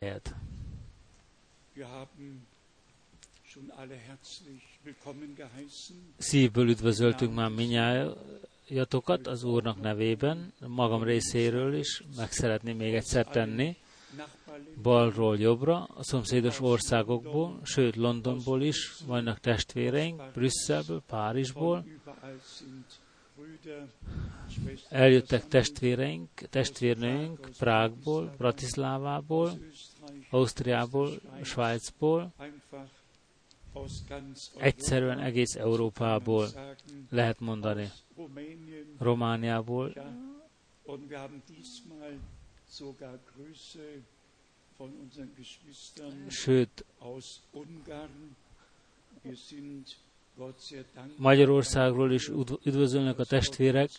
helyet. Szívből üdvözöltünk már minnyájatokat az Úrnak nevében, magam részéről is meg szeretném még egyszer tenni, balról jobbra, a szomszédos országokból, sőt Londonból is vannak testvéreink, Brüsszelből, Párizsból, eljöttek testvéreink, testvérnőink Prágból, Bratislávából, Ausztriából, Svájcból, egyszerűen egész Európából lehet mondani, Romániából, sőt, Magyarországról is üdvözölnek a testvérek.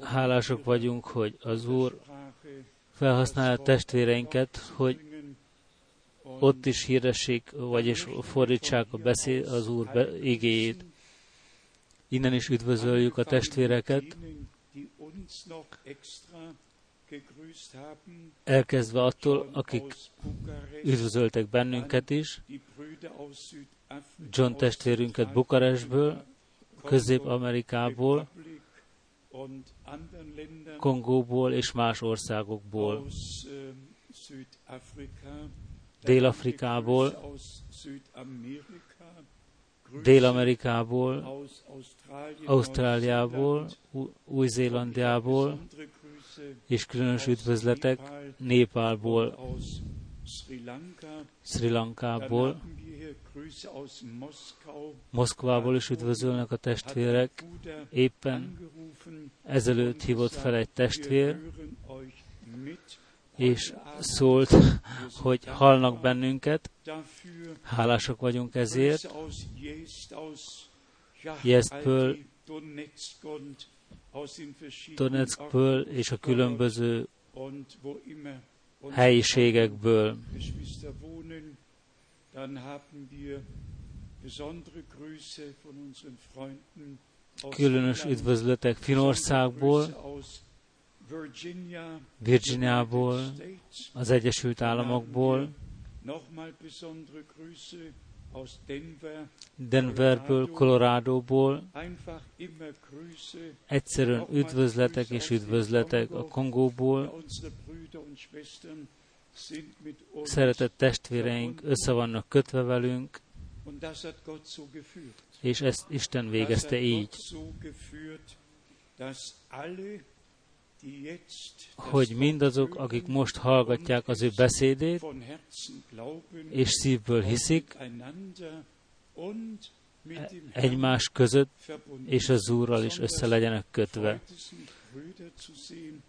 Hálások vagyunk, hogy az Úr felhasználja testvéreinket, hogy ott is híressék, vagyis fordítsák a beszéd, az Úr be, igéjét. Innen is üdvözöljük a testvéreket, elkezdve attól, akik üdvözöltek bennünket is, John testvérünket Bukarestből, Közép-Amerikából, Kongóból és más országokból, Dél-Afrikából, Dél-Amerikából, Ausztráliából, Új-Zélandiából, és különös üdvözletek Népálból, Sri Lankából, Moszkvából is üdvözölnek a testvérek. Éppen ezelőtt hívott fel egy testvér, és szólt, hogy hallnak bennünket. Hálások vagyunk ezért. Jesztből, Donetskből és a különböző helyiségekből. Különös üdvözletek Finországból, Virginiából, az Egyesült Államokból, Denverből, Coloradoból, egyszerűen üdvözletek és üdvözletek a Kongóból, szeretett testvéreink össze vannak kötve velünk, és ezt Isten végezte így, hogy mindazok, akik most hallgatják az ő beszédét, és szívből hiszik, egymás között és az Úrral is össze legyenek kötve.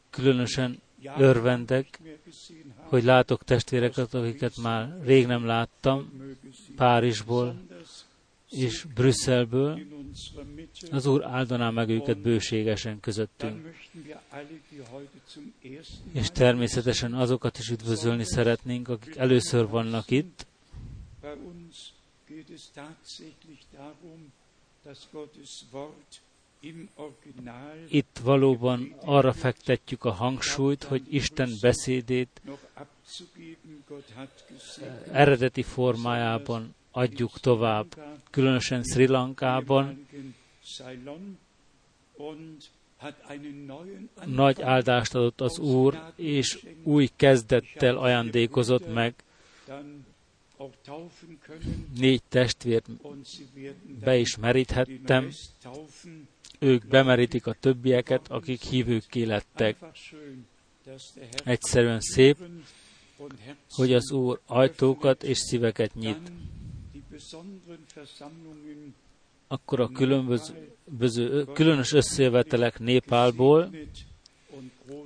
Különösen örvendek, hogy látok testvéreket, akiket már rég nem láttam, Párizsból és Brüsszelből. Az Úr áldaná meg őket bőségesen közöttünk. És természetesen azokat is üdvözölni szeretnénk, akik először vannak itt. Itt valóban arra fektetjük a hangsúlyt, hogy Isten beszédét eredeti formájában adjuk tovább, különösen Sri Lankában. Nagy áldást adott az Úr, és új kezdettel ajándékozott meg négy testvért be is meríthettem, ők bemerítik a többieket, akik hívők lettek. Egyszerűen szép, hogy az Úr ajtókat és szíveket nyit. Akkor a különböző, különös összejövetelek Népálból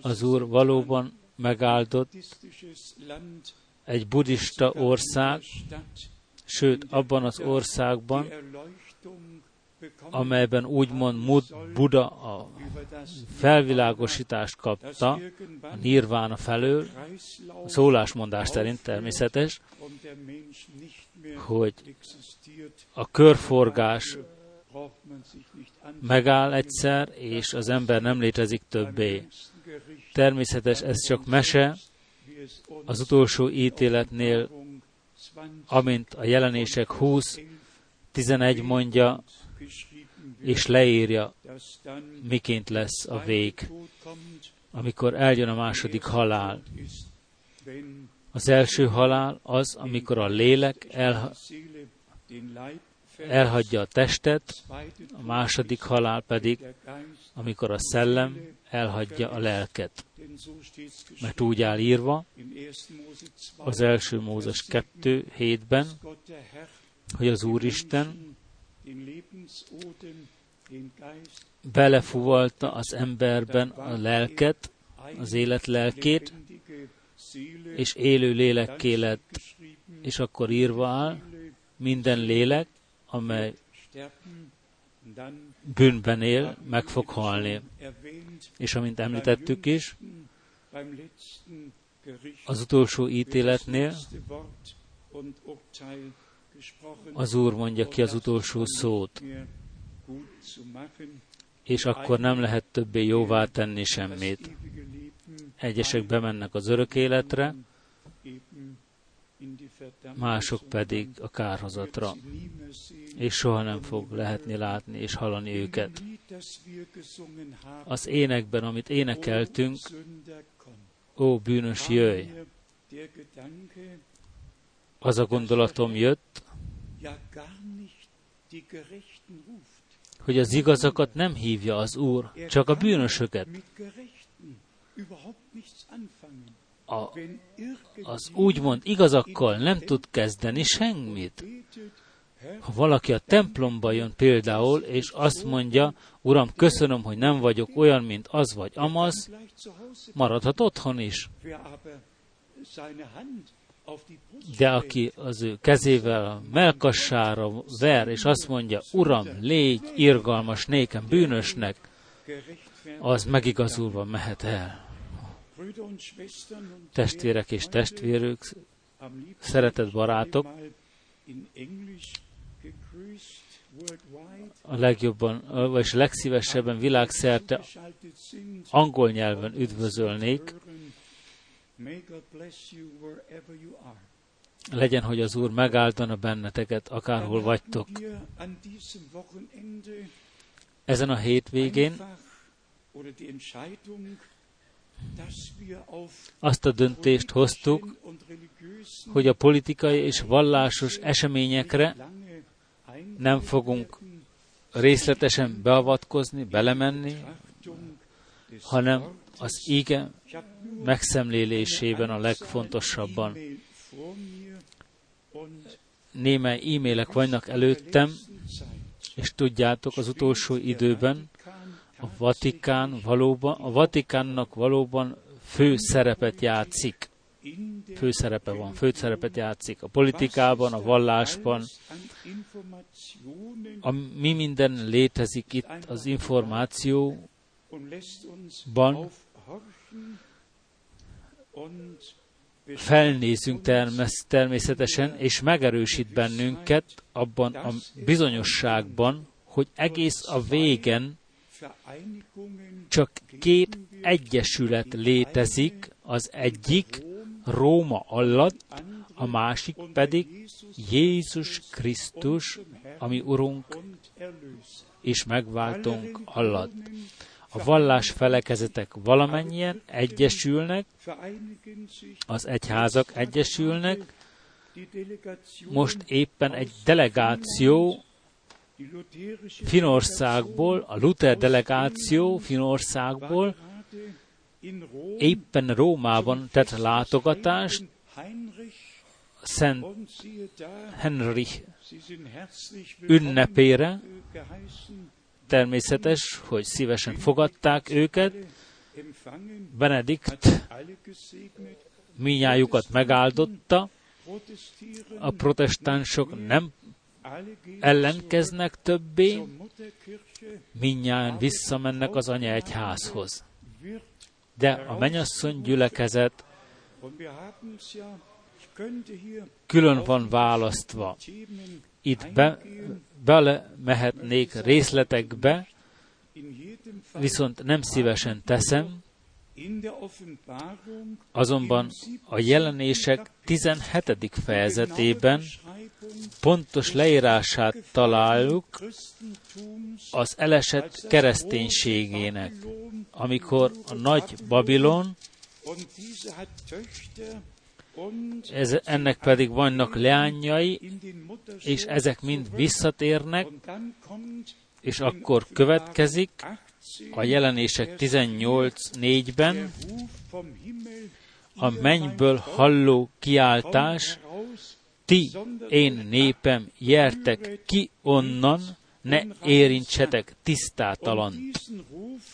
az Úr valóban megáldott egy buddhista ország, sőt, abban az országban, amelyben úgymond Buddha a felvilágosítást kapta a nirvána felől, a szólásmondás szerint természetes, hogy a körforgás megáll egyszer, és az ember nem létezik többé. Természetes, ez csak mese, az utolsó ítéletnél, amint a jelenések 20, 11 mondja, és leírja, miként lesz a vég, amikor eljön a második halál. Az első halál az, amikor a lélek el, elhagyja a testet, a második halál pedig, amikor a szellem elhagyja a lelket. Mert úgy áll írva az első Mózes 2 hétben, hogy az Úristen belefuvalta az emberben a lelket, az élet lelkét, és élő lélekké lett, és akkor írva áll, minden lélek, amely bűnben él, meg fog halni. És amint említettük is, az utolsó ítéletnél az Úr mondja ki az utolsó szót, és akkor nem lehet többé jóvá tenni semmit. Egyesek bemennek az örök életre, mások pedig a kárhozatra, és soha nem fog lehetni látni és hallani őket. Az énekben, amit énekeltünk, ó bűnös jöjj, az a gondolatom jött, hogy az igazakat nem hívja az Úr, csak a bűnösöket a, az úgymond igazakkal nem tud kezdeni semmit. Ha valaki a templomba jön például, és azt mondja, Uram, köszönöm, hogy nem vagyok olyan, mint az vagy amaz, maradhat otthon is. De aki az ő kezével a melkassára ver, és azt mondja, Uram, légy irgalmas nékem, bűnösnek, az megigazulva mehet el. Testvérek és testvérük, szeretett barátok, a legjobban, vagy legszívesebben világszerte angol nyelven üdvözölnék. Legyen, hogy az Úr megáldana benneteket, akárhol vagytok. Ezen a hétvégén azt a döntést hoztuk, hogy a politikai és vallásos eseményekre nem fogunk részletesen beavatkozni, belemenni, hanem az ige megszemlélésében a legfontosabban. Némely e-mailek vannak előttem, és tudjátok, az utolsó időben a Vatikán valóban, a Vatikánnak valóban fő szerepet játszik. Fő szerepe van, fő szerepet játszik a politikában, a vallásban. A, mi minden létezik itt az információban, felnézünk természetesen, és megerősít bennünket abban a bizonyosságban, hogy egész a végen csak két egyesület létezik, az egyik Róma alatt, a másik pedig Jézus Krisztus, ami Urunk és megváltunk alatt. A vallás felekezetek valamennyien egyesülnek, az egyházak egyesülnek, most éppen egy delegáció Finországból, a Luther delegáció Finországból éppen Rómában tett látogatást, Szent Henrich ünnepére. Természetes, hogy szívesen fogadták őket. Benedikt minnyájukat megáldotta. A protestánsok nem ellenkeznek többé, minnyáján visszamennek az anya egyházhoz. De a menyasszony gyülekezet külön van választva. Itt be, bele mehetnék részletekbe, viszont nem szívesen teszem, Azonban a jelenések 17. fejezetében pontos leírását találjuk az elesett kereszténységének, amikor a nagy Babilon, ez, ennek pedig vannak leányai, és ezek mind visszatérnek, és akkor következik a jelenések 18.4-ben a mennyből halló kiáltás, ti, én népem, jertek ki onnan, ne érintsetek tisztátalant.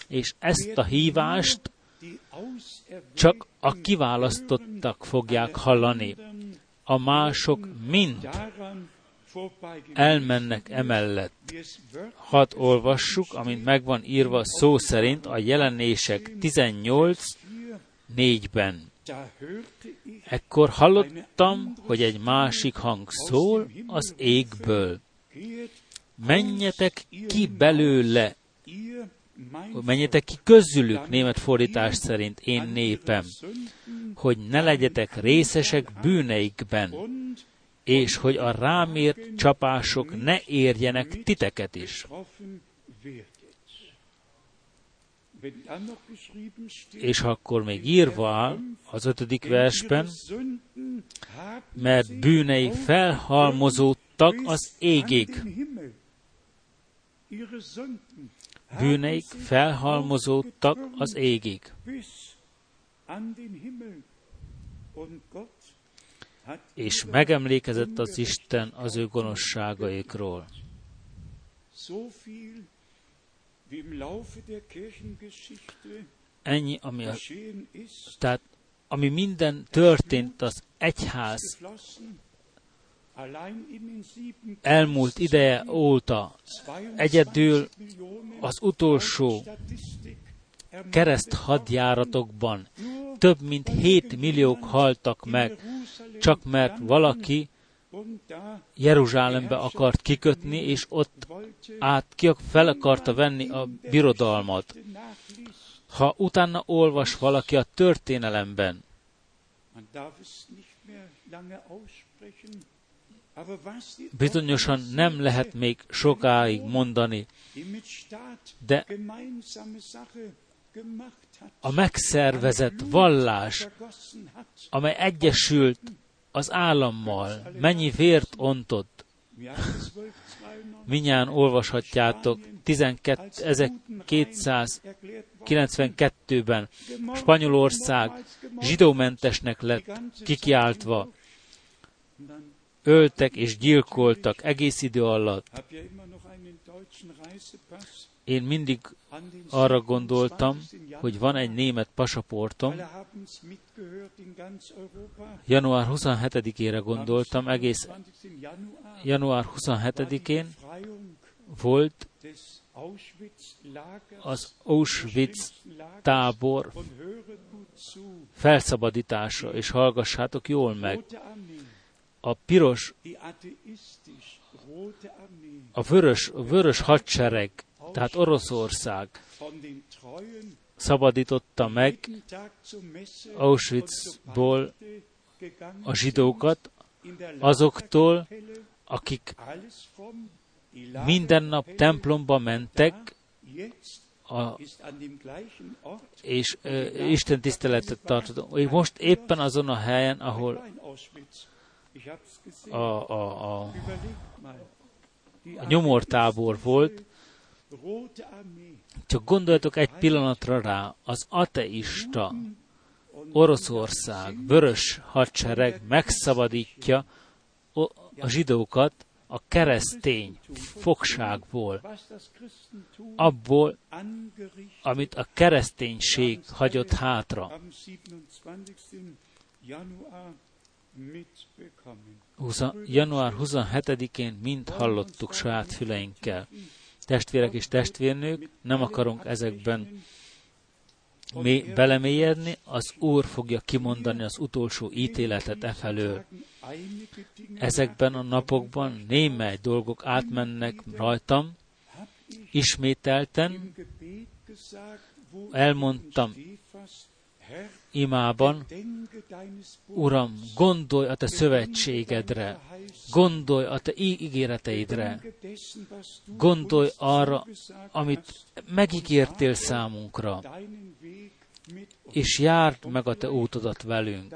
És ezt a hívást csak a kiválasztottak fogják hallani. A mások mind elmennek emellett. Hadd olvassuk, amint megvan írva szó szerint a jelenések 18 4-ben. Ekkor hallottam, hogy egy másik hang szól az égből. Menjetek ki belőle, menjetek ki közülük, német fordítás szerint, én népem, hogy ne legyetek részesek bűneikben, és hogy a rámért csapások ne érjenek titeket is. És akkor még írva áll az ötödik versben, mert bűneik felhalmozódtak az égig. Bűneik felhalmozódtak az égig és megemlékezett az Isten az ő gonoszságaikról. Ennyi, ami, a, tehát, ami minden történt az egyház elmúlt ideje óta, egyedül az utolsó kereszt hadjáratokban. Több mint 7 milliók haltak meg. csak mert valaki Jeruzsálembe akart kikötni, és ott át ki fel akarta venni a birodalmat. Ha utána olvas valaki a történelemben, bizonyosan nem lehet még sokáig mondani, de a megszervezett vallás, amely egyesült az állammal, mennyi vért ontott. Minyán olvashatjátok 1292-ben Spanyolország zsidómentesnek lett kikiáltva. Öltek és gyilkoltak egész idő alatt. Én mindig arra gondoltam, hogy van egy német pasaportom. Január 27-ére gondoltam, egész január 27-én volt az Auschwitz tábor felszabadítása, és hallgassátok jól meg. A piros, a vörös, vörös hadsereg tehát Oroszország szabadította meg Auschwitzból a zsidókat azoktól, akik minden nap templomba mentek, a, és uh, Isten tiszteletet tartottak. Most éppen azon a helyen, ahol a, a, a, a nyomortábor volt, csak gondoljatok egy pillanatra rá, az ateista Oroszország, vörös hadsereg megszabadítja a zsidókat a keresztény fogságból, abból, amit a kereszténység hagyott hátra. 20, január 27-én mind hallottuk saját füleinkkel testvérek és testvérnők, nem akarunk ezekben mi belemélyedni, az Úr fogja kimondani az utolsó ítéletet e felől. Ezekben a napokban némely dolgok átmennek rajtam, ismételten elmondtam imában, Uram, gondolj a te szövetségedre, gondolj a te ígéreteidre, gondolj arra, amit megígértél számunkra, és járd meg a te útodat velünk.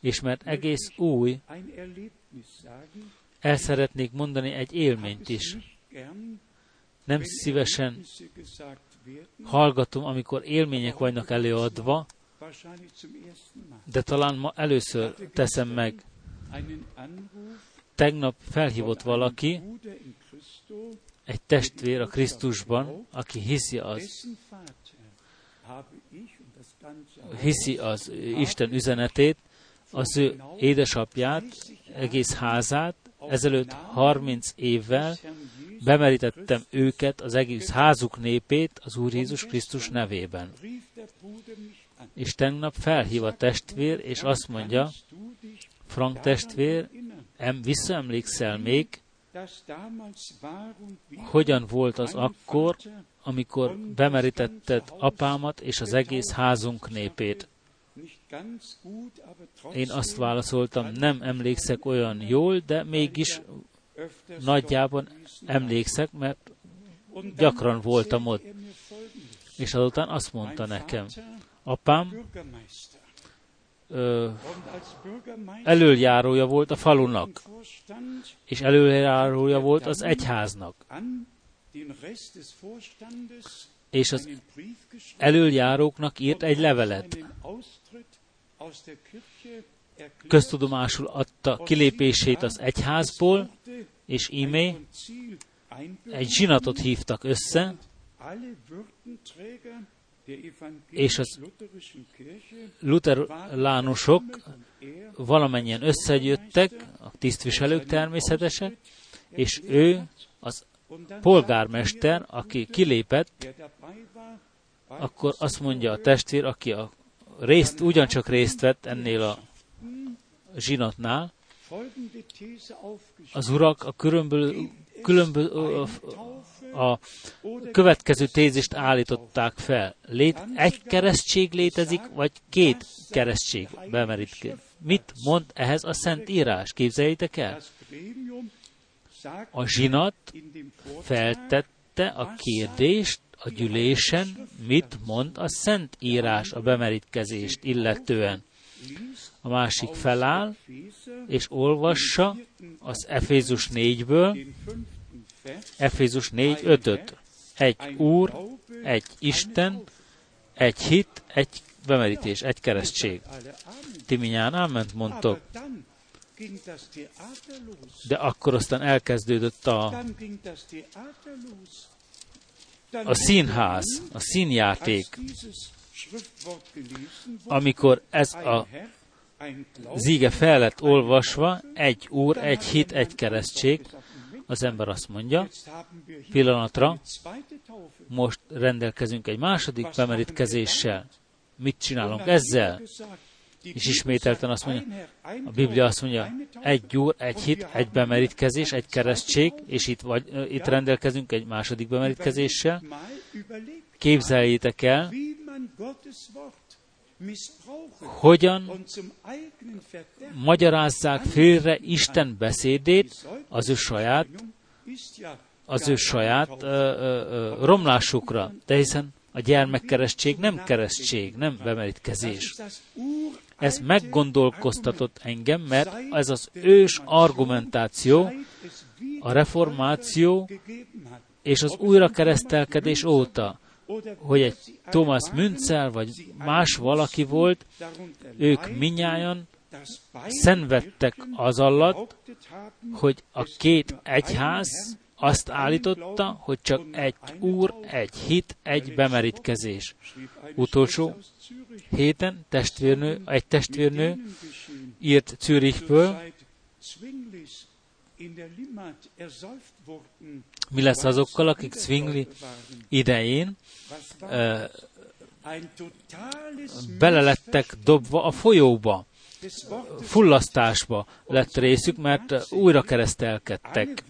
És mert egész új, el szeretnék mondani egy élményt is. Nem szívesen hallgatom, amikor élmények vannak előadva, de talán ma először teszem meg. Tegnap felhívott valaki, egy testvér a Krisztusban, aki hiszi az, hiszi az Isten üzenetét, az ő édesapját, egész házát, ezelőtt 30 évvel bemerítettem őket, az egész házuk népét az Úr Jézus Krisztus nevében. És tegnap felhív a testvér, és azt mondja, Frank testvér, em, visszaemlékszel még, hogyan volt az akkor, amikor bemerítetted apámat és az egész házunk népét. Én azt válaszoltam, nem emlékszek olyan jól, de mégis nagyjában emlékszek, mert gyakran voltam ott. És azután azt mondta nekem, apám ö, előjárója volt a falunak, és előjárója volt az egyháznak. És az előjáróknak írt egy levelet. Köztudomásul adta kilépését az egyházból, és ímé egy zsinatot hívtak össze, és az luteránusok valamennyien összegyöttek, a tisztviselők természetesen, és ő, az polgármester, aki kilépett, akkor azt mondja a testvér, aki a részt, ugyancsak részt vett ennél a zsinatnál, az urak a különböző, különböző a, a következő tézist állították fel. Lét, egy keresztség létezik, vagy két keresztség bemerít. Mit mond ehhez a Szent Írás? Képzeljétek el? A zsinat feltette a kérdést a gyűlésen, mit mond a Szent Írás a bemerítkezést illetően a másik feláll, és olvassa az Efézus 4-ből, Efézus 4, 5 Egy Úr, egy Isten, egy hit, egy bemerítés, egy keresztség. Ti minnyáján áment mondtok. De akkor aztán elkezdődött a, a színház, a színjáték, amikor ez a zíge fel lett olvasva, egy úr, egy hit, egy keresztség, az ember azt mondja, pillanatra, most rendelkezünk egy második bemerítkezéssel. Mit csinálunk ezzel? És ismételten azt mondja, a Biblia azt mondja, egy úr, egy hit, egy bemerítkezés, egy keresztség, és itt, vagy, itt rendelkezünk egy második bemerítkezéssel. Képzeljétek el, hogyan magyarázzák félre Isten beszédét az ő saját, az ő saját ö, ö, ö, romlásukra. De hiszen a gyermekkeresztség nem keresztség, nem bemerítkezés. Ez meggondolkoztatott engem, mert ez az ős argumentáció, a reformáció és az újrakeresztelkedés óta hogy egy Thomas Münzer vagy más valaki volt, ők minnyáján szenvedtek az alatt, hogy a két egyház azt állította, hogy csak egy úr, egy hit, egy bemerítkezés. Utolsó héten testvérnő, egy testvérnő írt Zürichből, mi lesz azokkal, akik Zwingli idején uh, bele lettek dobva a folyóba, fullasztásba lett részük, mert újra keresztelkedtek.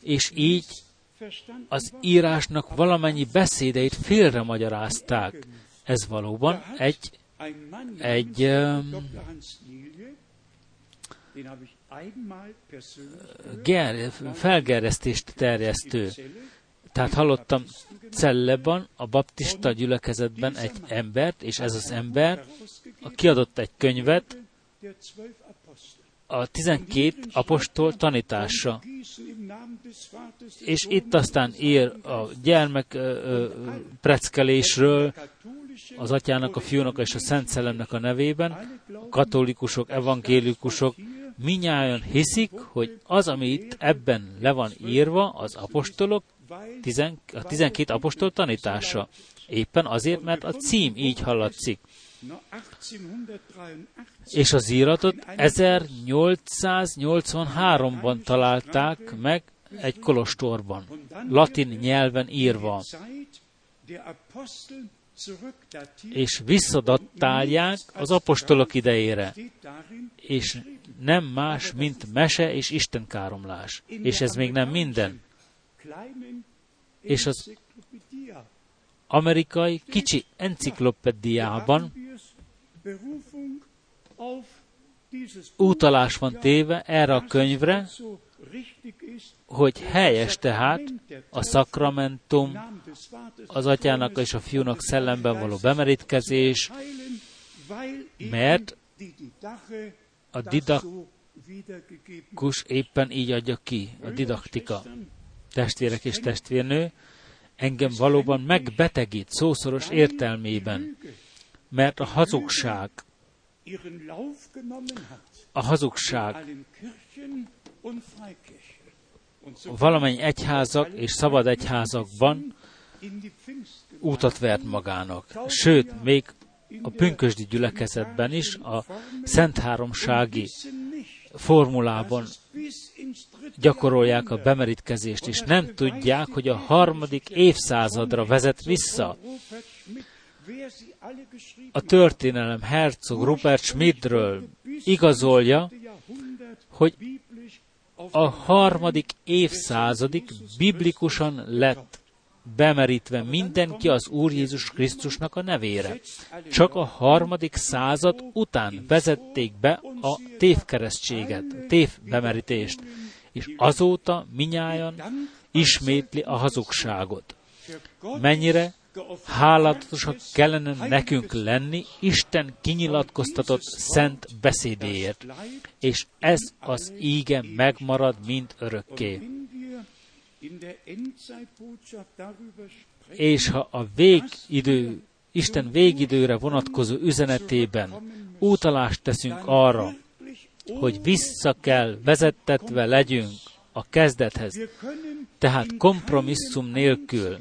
És így az írásnak valamennyi beszédeit félre magyarázták. Ez valóban egy, egy um, ger, felgeresztést terjesztő. Tehát hallottam Celleban, a baptista gyülekezetben egy embert, és ez az ember kiadott egy könyvet, a 12 apostol tanítása. És itt aztán ír a gyermek preckelésről, az atyának, a fiúnak és a Szent Szellemnek a nevében, a katolikusok, evangélikusok, minnyáján hiszik, hogy az, ami itt ebben le van írva, az apostolok, a 12 apostol tanítása. Éppen azért, mert a cím így hallatszik. És az íratot 1883-ban találták meg egy kolostorban, latin nyelven írva. És visszadattálják az apostolok idejére. És nem más, mint mese és istenkáromlás. És ez még nem minden. És az amerikai kicsi enciklopédiában utalás van téve erre a könyvre, hogy helyes tehát a szakramentum, az atyának és a fiúnak szellemben való bemerítkezés, mert a didakkus éppen így adja ki, a didaktika. Testvérek és testvérnő, engem valóban megbetegít szószoros értelmében, mert a hazugság, a hazugság valamennyi egyházak és szabad egyházakban útat vert magának. Sőt, még a pünkösdi gyülekezetben is, a Szent Háromsági formulában gyakorolják a bemerítkezést, és nem tudják, hogy a harmadik évszázadra vezet vissza. A történelem Herzog Rupert Schmidtről igazolja, hogy a harmadik évszázadig biblikusan lett bemerítve mindenki az Úr Jézus Krisztusnak a nevére. Csak a harmadik század után vezették be a tévkeresztséget, a tévbemerítést, és azóta minnyáján ismétli a hazugságot. Mennyire hálatosak kellene nekünk lenni Isten kinyilatkoztatott szent beszédéért, és ez az íge megmarad, mint örökké. És ha a végidő, Isten végidőre vonatkozó üzenetében utalást teszünk arra, hogy vissza kell vezettetve legyünk a kezdethez, tehát kompromisszum nélkül,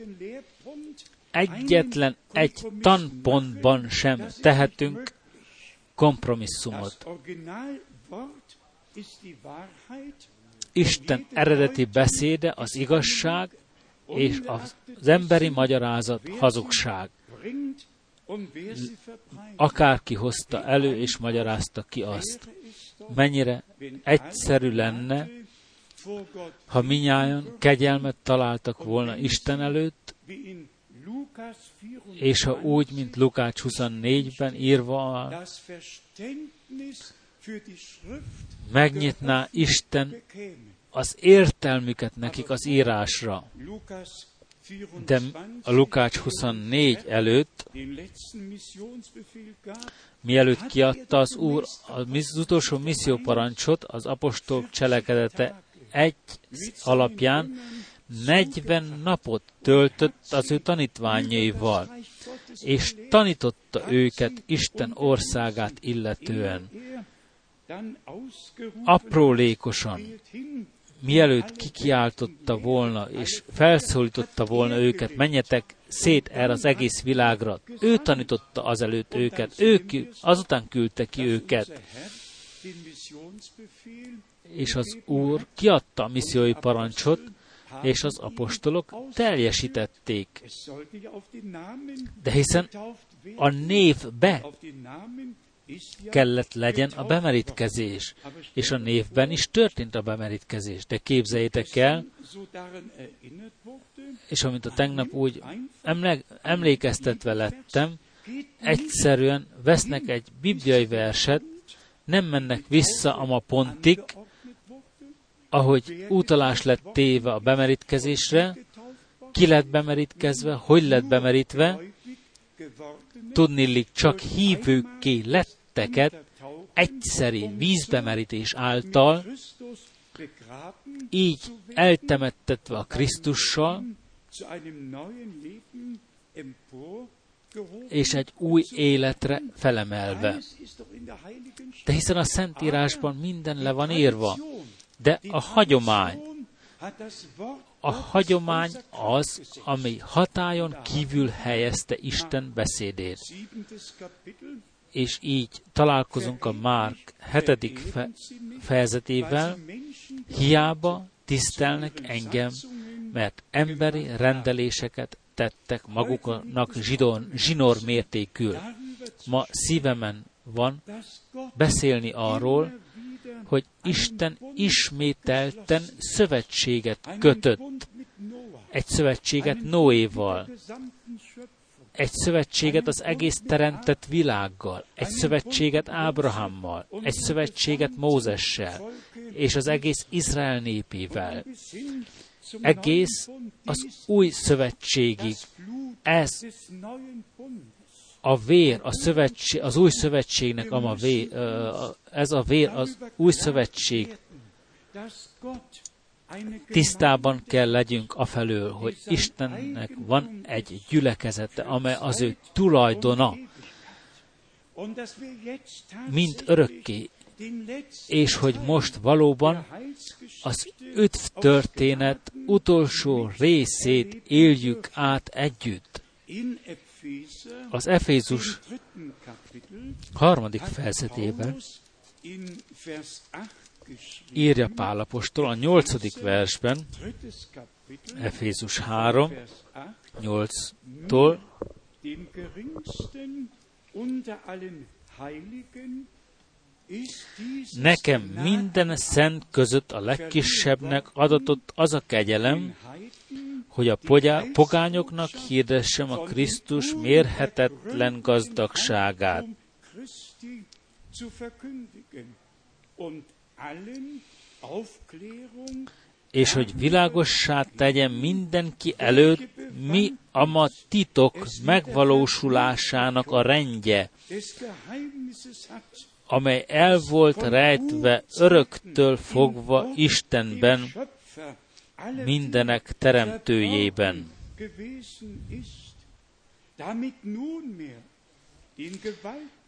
egyetlen egy tanpontban sem tehetünk kompromisszumot. Isten eredeti beszéde az igazság, és az emberi magyarázat hazugság. Akárki hozta elő és magyarázta ki azt. Mennyire egyszerű lenne, ha minnyáján kegyelmet találtak volna Isten előtt, és ha úgy, mint Lukács 24-ben írva megnyitná Isten az értelmüket nekik az írásra. De a Lukács 24 előtt, mielőtt kiadta az Úr az utolsó misszióparancsot, az apostol cselekedete egy alapján 40 napot töltött az ő tanítványaival, és tanította őket Isten országát illetően. Aprólékosan, mielőtt kikiáltotta volna, és felszólította volna őket, menjetek szét erre az egész világra. Ő tanította azelőtt őket, ők azután küldte ki őket. És az Úr kiadta a missziói parancsot, és az apostolok teljesítették. De hiszen a névbe kellett legyen a bemerítkezés, és a névben is történt a bemerítkezés. De képzeljétek el, és amint a tegnap úgy emlékeztetve lettem, egyszerűen vesznek egy bibliai verset, nem mennek vissza a ma pontig, ahogy utalás lett téve a bemerítkezésre, ki lett bemerítkezve, hogy lett bemerítve, tudnillik csak hívőkké letteket egyszeri vízbemerítés által, így eltemettetve a Krisztussal, és egy új életre felemelve. De hiszen a Szentírásban minden le van írva, de a hagyomány, a hagyomány az, ami hatájon kívül helyezte Isten beszédét. És így találkozunk a Márk 7. Fe- fejezetével, hiába tisztelnek engem, mert emberi rendeléseket tettek maguknak zsidon, zsinor mértékül. Ma szívemen van beszélni arról, hogy Isten ismételten szövetséget kötött. Egy szövetséget Noéval, egy szövetséget az egész teremtett világgal, egy szövetséget Ábrahámmal, egy szövetséget Mózessel, és az egész Izrael népével. Egész az új szövetségig. Ez a vér, a szövetség, az új szövetségnek, a vér, ez a vér, az új szövetség. Tisztában kell legyünk afelől, hogy Istennek van egy gyülekezete, amely az ő tulajdona, mint örökké, és hogy most valóban az öt történet utolsó részét éljük át együtt. Az Efézus harmadik fejezetében írja Pálapostól a nyolcadik versben, Efézus 3, 8-tól, Nekem minden szent között a legkisebbnek adatott az a kegyelem, hogy a pogányoknak hirdessem a Krisztus mérhetetlen gazdagságát. És hogy világossá tegyem mindenki előtt, mi a ma titok megvalósulásának a rendje, amely el volt rejtve öröktől fogva Istenben, mindenek teremtőjében.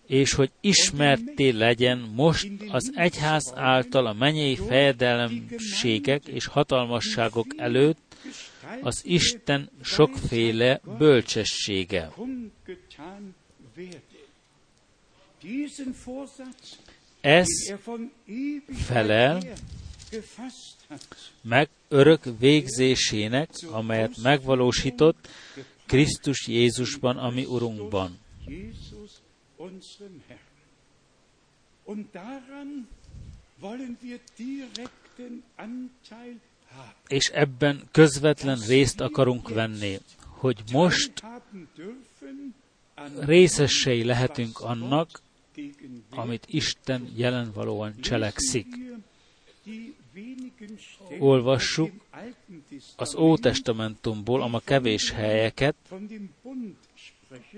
És hogy ismerté legyen most az egyház által a menyei fejedelemségek és hatalmasságok előtt az Isten sokféle bölcsessége. Ez felel meg örök végzésének, amelyet megvalósított Krisztus Jézusban, ami Urunkban. És ebben közvetlen részt akarunk venni, hogy most részessei lehetünk annak, amit Isten jelenvalóan cselekszik olvassuk az Ótestamentumból a kevés helyeket,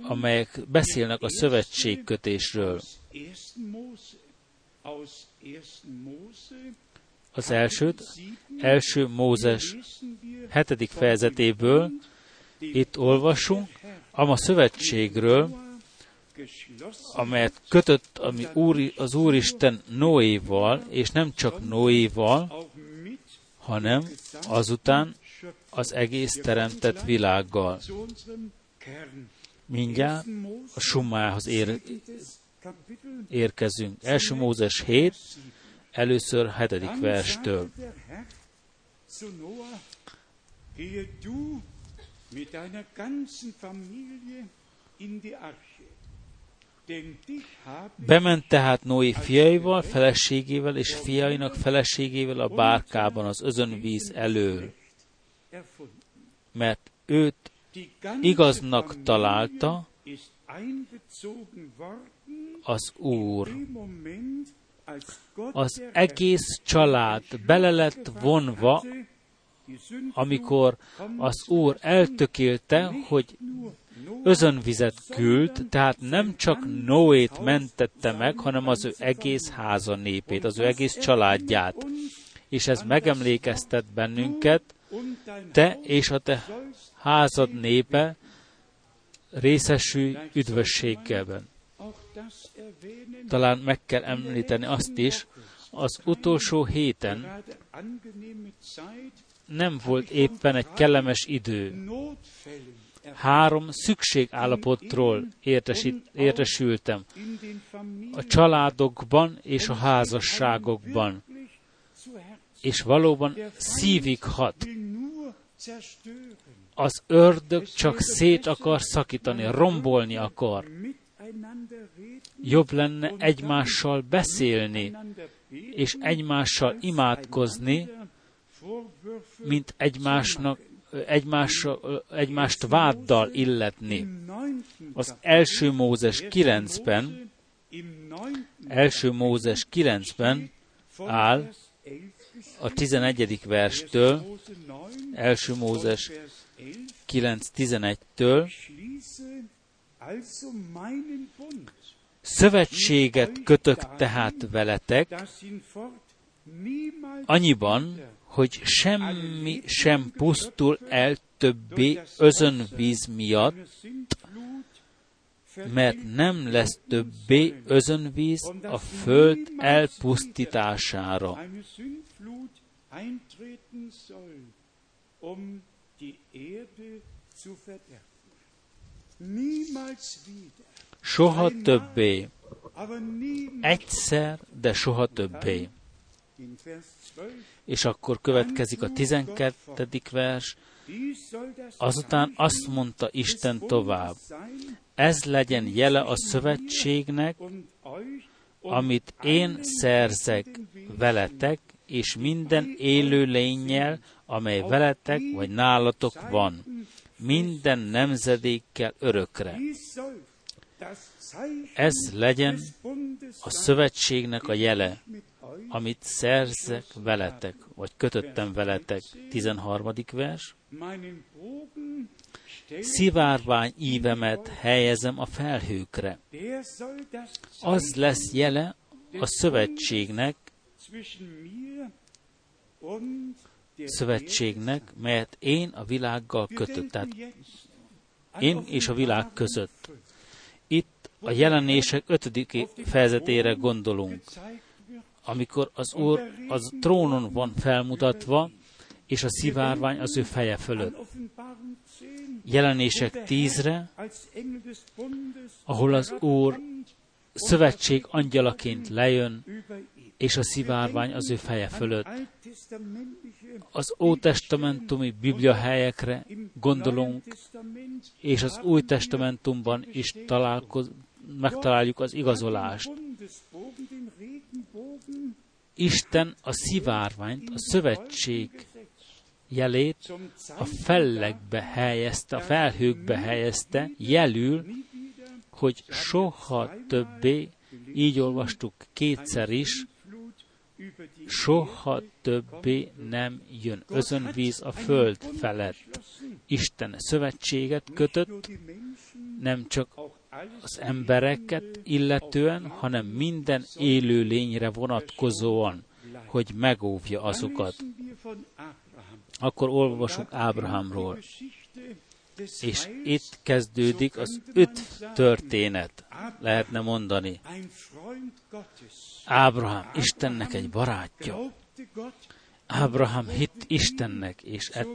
amelyek beszélnek a szövetségkötésről. Az elsőt, első Mózes hetedik fejezetéből itt olvasunk, a szövetségről, amelyet kötött ami úr, az Úristen Noéval, és nem csak Noéval, hanem azután az egész teremtett világgal. Mindjárt a summához ér, érkezünk. Első Mózes 7, először hetedik verstől. mit deiner ganzen Familie in die Arche Bement tehát Noé fiaival, feleségével és fiainak feleségével a bárkában az özönvíz elől, mert őt igaznak találta az Úr. Az egész család bele lett vonva, amikor az Úr eltökélte, hogy özönvizet küld, tehát nem csak Noét mentette meg, hanem az ő egész háza népét, az ő egész családját. És ez megemlékeztet bennünket, te és a te házad népe részesülj üdvösséggelben. Talán meg kell említeni azt is, az utolsó héten nem volt éppen egy kellemes idő. Három szükségállapotról értesít, értesültem. A családokban és a házasságokban. És valóban szívig hat. Az ördög csak szét akar szakítani, rombolni akar. Jobb lenne egymással beszélni, és egymással imádkozni, mint egymásnak, egymás, egymást váddal illetni. Az első Mózes 9-ben, első Mózes 9-ben áll a 11. verstől, első Mózes 9.11-től, Szövetséget kötök tehát veletek, annyiban, hogy semmi sem pusztul el többé özönvíz miatt, mert nem lesz többé özönvíz a föld elpusztítására. Soha többé. Egyszer, de soha többé. És akkor következik a 12. vers. Azután azt mondta Isten tovább. Ez legyen jele a szövetségnek, amit én szerzek veletek, és minden élő lényel, amely veletek vagy nálatok van, minden nemzedékkel örökre. Ez legyen a szövetségnek a jele, amit szerzek veletek, vagy kötöttem veletek. 13. vers. Szivárvány ívemet helyezem a felhőkre. Az lesz jele a szövetségnek, szövetségnek, melyet én a világgal kötök. Tehát én és a világ között. Itt a jelenések ötödik fejezetére gondolunk, amikor az Úr az trónon van felmutatva, és a szivárvány az ő feje fölött. Jelenések tízre, ahol az Úr szövetség angyalaként lejön, és a szivárvány az ő feje fölött. Az Ótestamentumi Biblia helyekre gondolunk, és az Új Testamentumban is találkoz, megtaláljuk az igazolást. Isten a szivárványt, a szövetség jelét a fellegbe helyezte, a felhőkbe helyezte, jelül, hogy soha többé, így olvastuk kétszer is, soha többé nem jön özönvíz a föld felett. Isten szövetséget kötött, nem csak az embereket illetően, hanem minden élő lényre vonatkozóan, hogy megóvja azokat. Akkor olvasunk Ábrahámról. És itt kezdődik az öt történet, lehetne mondani. Ábrahám Istennek egy barátja. Ábrahám hitt Istennek, és e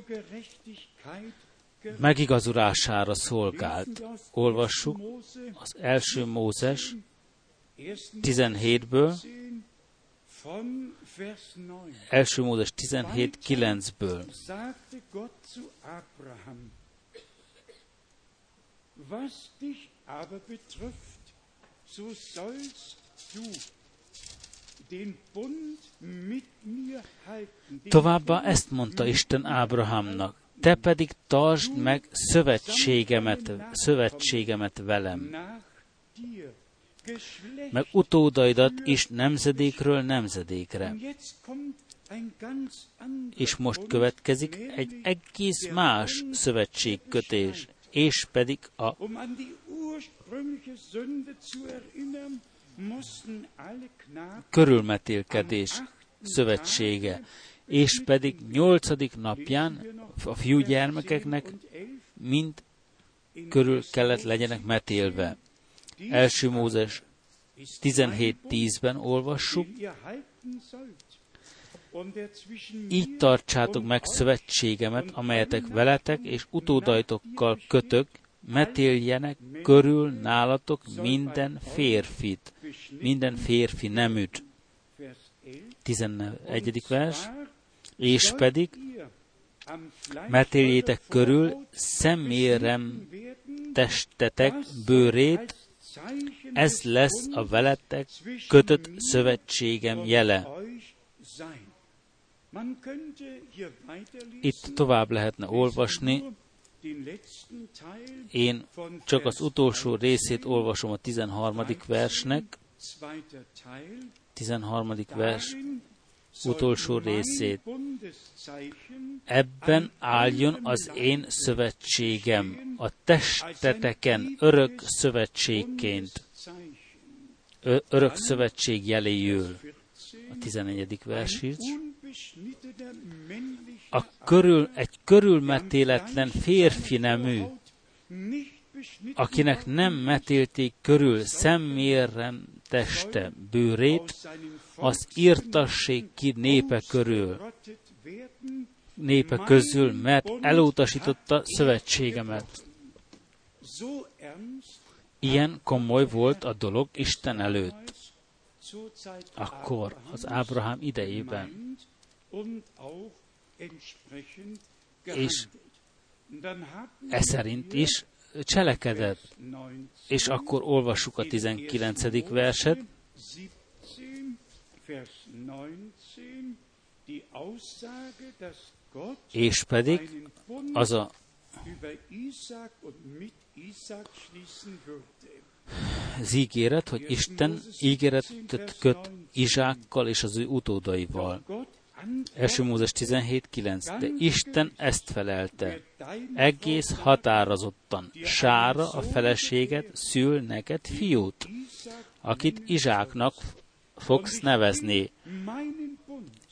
megigazulására szolgált. Olvassuk az első Mózes 17-ből, első Mózes 17, 9-ből. Was dich aber betrifft, Továbbá ezt mondta Isten Ábrahámnak, te pedig tartsd meg szövetségemet, szövetségemet velem, meg utódaidat is nemzedékről nemzedékre. És most következik egy egész más szövetségkötés, és pedig a körülmetélkedés szövetsége, és pedig nyolcadik napján a fiúgyermekeknek mind körül kellett legyenek metélve. Első Mózes 17.10-ben olvassuk, így tartsátok meg szövetségemet, amelyetek veletek és utódaitokkal kötök, metéljenek körül nálatok minden férfit, minden férfi neműt. 11. vers, és pedig metéljétek körül szemérem testetek bőrét, ez lesz a veletek kötött szövetségem jele. Itt tovább lehetne olvasni, én csak az utolsó részét olvasom a 13. versnek, 13. vers utolsó részét. Ebben álljon az én szövetségem, a testeteken örök szövetségként, örök szövetség jeléül. A 11. vers A körül, egy körülmetéletlen férfi nemű, akinek nem metélték körül szemmérem teste bőrét, az írtassék ki népe körül, népe közül, mert elutasította szövetségemet. Ilyen komoly volt a dolog Isten előtt. Akkor az Ábrahám idejében. És e szerint is cselekedett. És akkor olvassuk a 19. verset. És pedig az a az ígéret, hogy Isten ígéretet köt Izsákkal és az ő utódaival. 1. Mózes 17.9. De Isten ezt felelte. Egész határozottan. Sára a feleséget szül neked fiút, akit Izsáknak fogsz nevezni.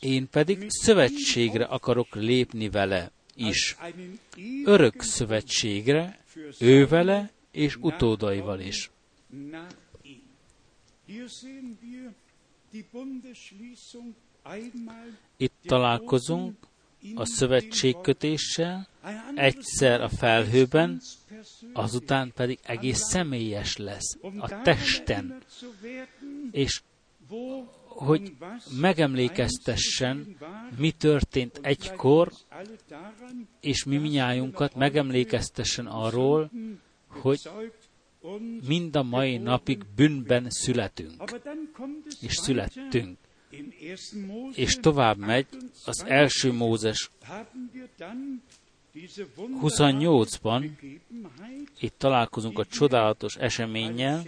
Én pedig szövetségre akarok lépni vele is. Örök szövetségre, ő vele és utódaival is. Itt találkozunk a szövetségkötéssel, egyszer a felhőben, azután pedig egész személyes lesz, a testen, és hogy megemlékeztessen, mi történt egykor, és mi minnyájunkat megemlékeztessen arról, hogy mind a mai napig bűnben születünk, és születtünk. És tovább megy az első Mózes 28-ban, itt találkozunk a csodálatos eseménnyel,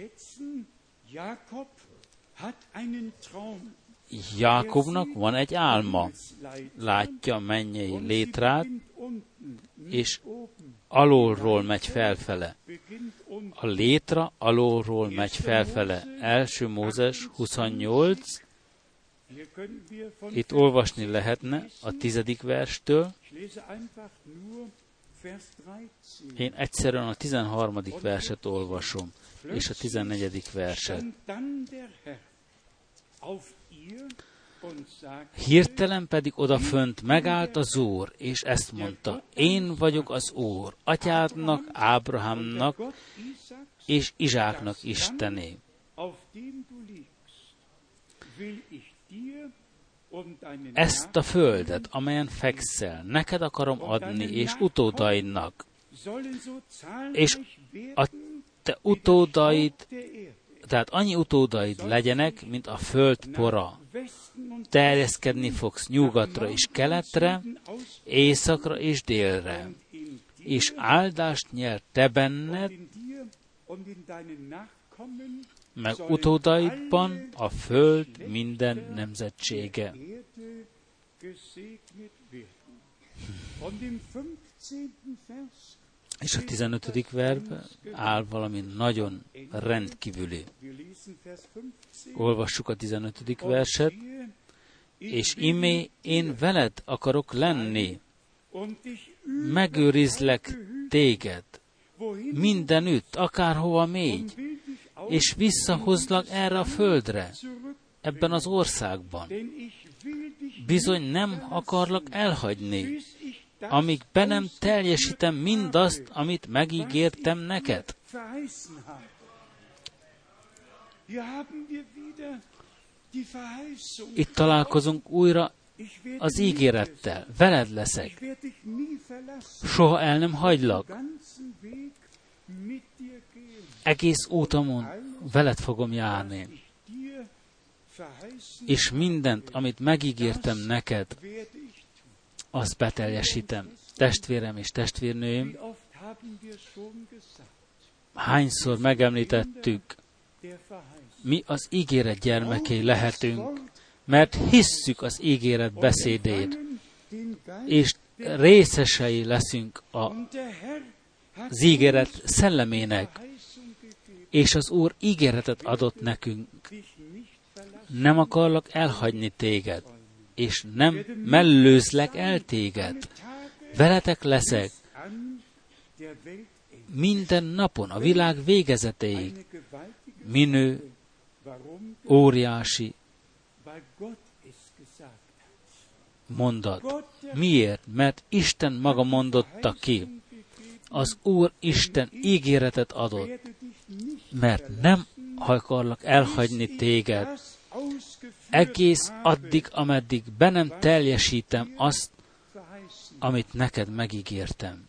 Jákobnak van egy álma, látja mennyei létrát, és alulról megy felfele. A létra alulról megy felfele. Első Mózes 28, itt olvasni lehetne a tizedik verstől. Én egyszerűen a tizenharmadik verset olvasom, és a tizennegyedik verset. Hirtelen pedig odafönt megállt az Úr, és ezt mondta, én vagyok az Úr, atyádnak, Ábrahámnak és Izsáknak Istené. Ezt a földet, amelyen fekszel, neked akarom adni, és utódaidnak, és a te utódaid tehát annyi utódaid legyenek, mint a föld pora. Terjeszkedni fogsz nyugatra és keletre, északra és délre, és áldást nyer te benned, meg utódaidban a föld minden nemzetsége. És a 15. verben áll valami nagyon rendkívüli. Olvassuk a 15. verset. És imé én veled akarok lenni, megőrizlek téged, mindenütt, akárhova mégy, és visszahozlak erre a földre, ebben az országban. Bizony nem akarlak elhagyni, amíg be nem teljesítem mindazt, amit megígértem neked. Itt találkozunk újra az ígérettel. Veled leszek. Soha el nem hagylak. Egész útamon veled fogom járni. És mindent, amit megígértem neked, azt beteljesítem. Testvérem és testvérnőim, hányszor megemlítettük, mi az ígéret gyermekei lehetünk, mert hisszük az ígéret beszédét, és részesei leszünk a, az ígéret szellemének, és az Úr ígéretet adott nekünk. Nem akarlak elhagyni téged, és nem mellőzlek el téged. Veletek leszek minden napon, a világ végezetéig. Minő, óriási mondat. Miért? Mert Isten maga mondotta ki. Az Úr Isten ígéretet adott, mert nem akarlak elhagyni téged, egész addig, ameddig be nem teljesítem azt, amit neked megígértem.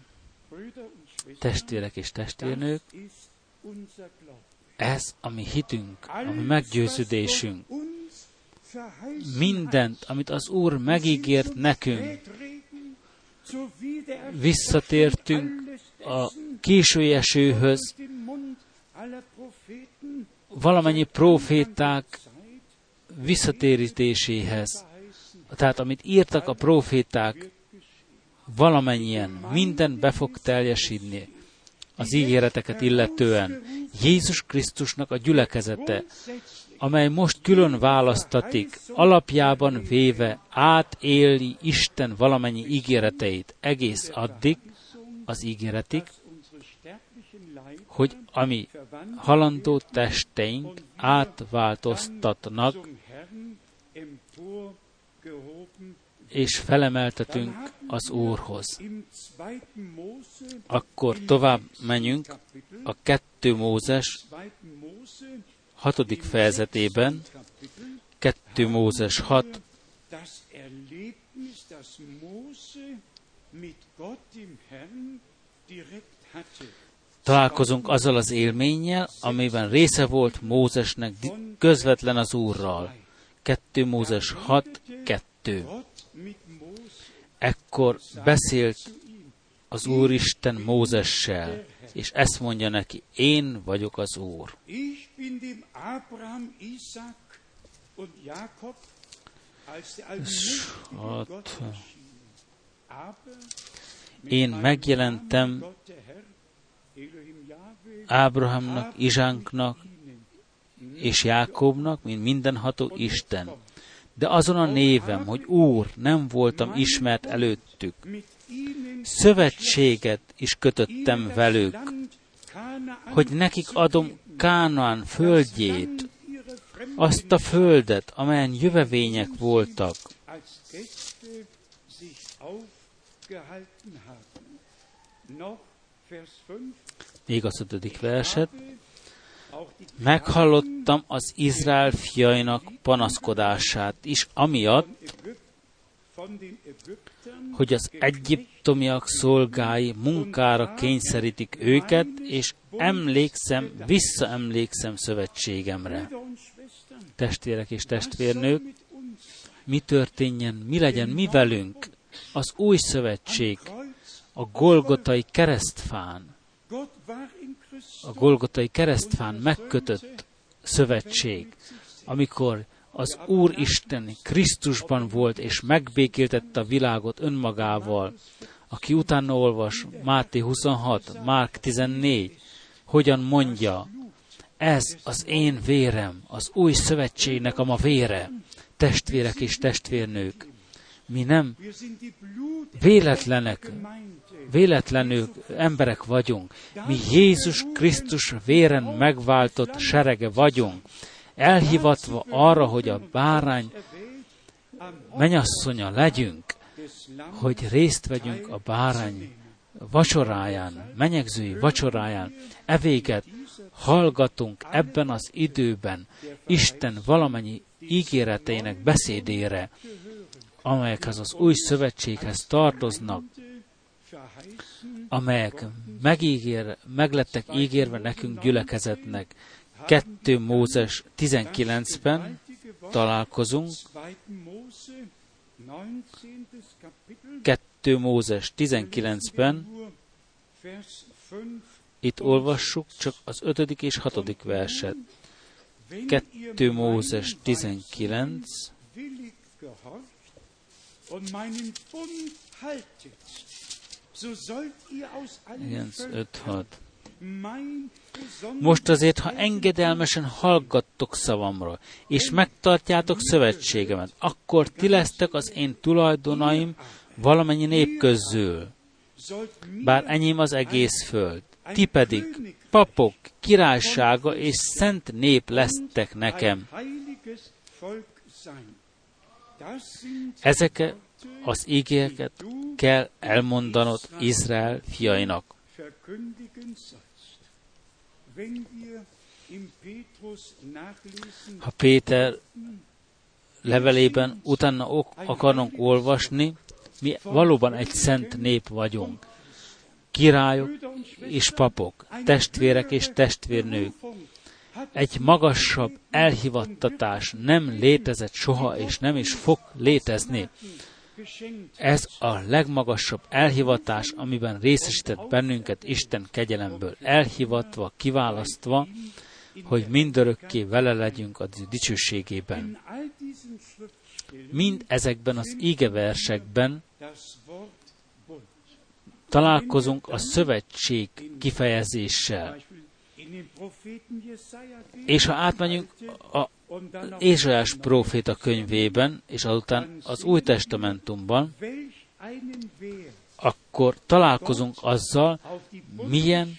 Testvérek és testvérnők, ez a mi hitünk, a mi meggyőződésünk. Mindent, amit az Úr megígért nekünk, visszatértünk a késői esőhöz, valamennyi proféták visszatérítéséhez. Tehát amit írtak a proféták, valamennyien, minden be fog teljesíteni az ígéreteket illetően. Jézus Krisztusnak a gyülekezete, amely most külön választatik, alapjában véve átéli Isten valamennyi ígéreteit egész addig, az ígéretik, hogy ami halandó testeink átváltoztatnak, és felemeltetünk az Úrhoz. Akkor tovább menjünk a 2 Mózes hatodik fejezetében, 2 Mózes 6, találkozunk azzal az élménnyel, amiben része volt Mózesnek közvetlen az Úrral. 2 Mózes 6, 2. Ekkor beszélt az Úristen Mózessel, és ezt mondja neki, én vagyok az Úr. Hát, én megjelentem Ábrahámnak, Izsánknak és Jákobnak, mint mindenható Isten. De azon a névem, hogy Úr, nem voltam ismert előttük. Szövetséget is kötöttem velük, hogy nekik adom Kánaán földjét, azt a földet, amelyen jövevények voltak. Még az ötödik verset. Meghallottam az Izrael fiainak panaszkodását is, amiatt, hogy az egyiptomiak szolgái munkára kényszerítik őket, és emlékszem, visszaemlékszem szövetségemre. Testvérek és testvérnők, mi történjen, mi legyen mi velünk az új szövetség, a Golgotai keresztfán, a Golgotai keresztfán megkötött szövetség, amikor az Úr Isten Krisztusban volt, és megbékéltette a világot önmagával, aki utána olvas Máté 26, Márk 14, hogyan mondja, ez az én vérem, az új szövetségnek a ma vére, testvérek és testvérnők. Mi nem véletlenek, véletlenül emberek vagyunk. Mi Jézus Krisztus véren megváltott serege vagyunk, elhivatva arra, hogy a bárány menyasszonya legyünk, hogy részt vegyünk a bárány vacsoráján, menyegzői vacsoráján, evéget hallgatunk ebben az időben Isten valamennyi ígéreteinek beszédére, amelyekhez az új szövetséghez tartoznak, amelyek megígér, meglettek ígérve nekünk gyülekezetnek. 2 Mózes 19-ben találkozunk, 2 Mózes 19-ben, itt olvassuk csak az 5. és 6. verset. 2 Mózes 19, igen, 5-6. Most azért, ha engedelmesen hallgattok szavamra, és megtartjátok szövetségemet, akkor ti lesztek az én tulajdonaim valamennyi nép közül, bár enyém az egész föld. Ti pedig papok, királysága és szent nép lesztek nekem. Ezeket az ígéreket kell elmondanod Izrael fiainak. Ha Péter levelében utána akarunk olvasni, mi valóban egy szent nép vagyunk. Királyok és papok, testvérek és testvérnők. Egy magasabb elhivattatás nem létezett soha, és nem is fog létezni. Ez a legmagasabb elhivatás, amiben részesített bennünket Isten kegyelemből, elhivatva, kiválasztva, hogy mindörökké vele legyünk a dicsőségében. Mind ezekben az ígeversekben találkozunk a szövetség kifejezéssel. És ha átmegyünk a Ézsaiás próféta könyvében, és azután az Új Testamentumban, akkor találkozunk azzal, milyen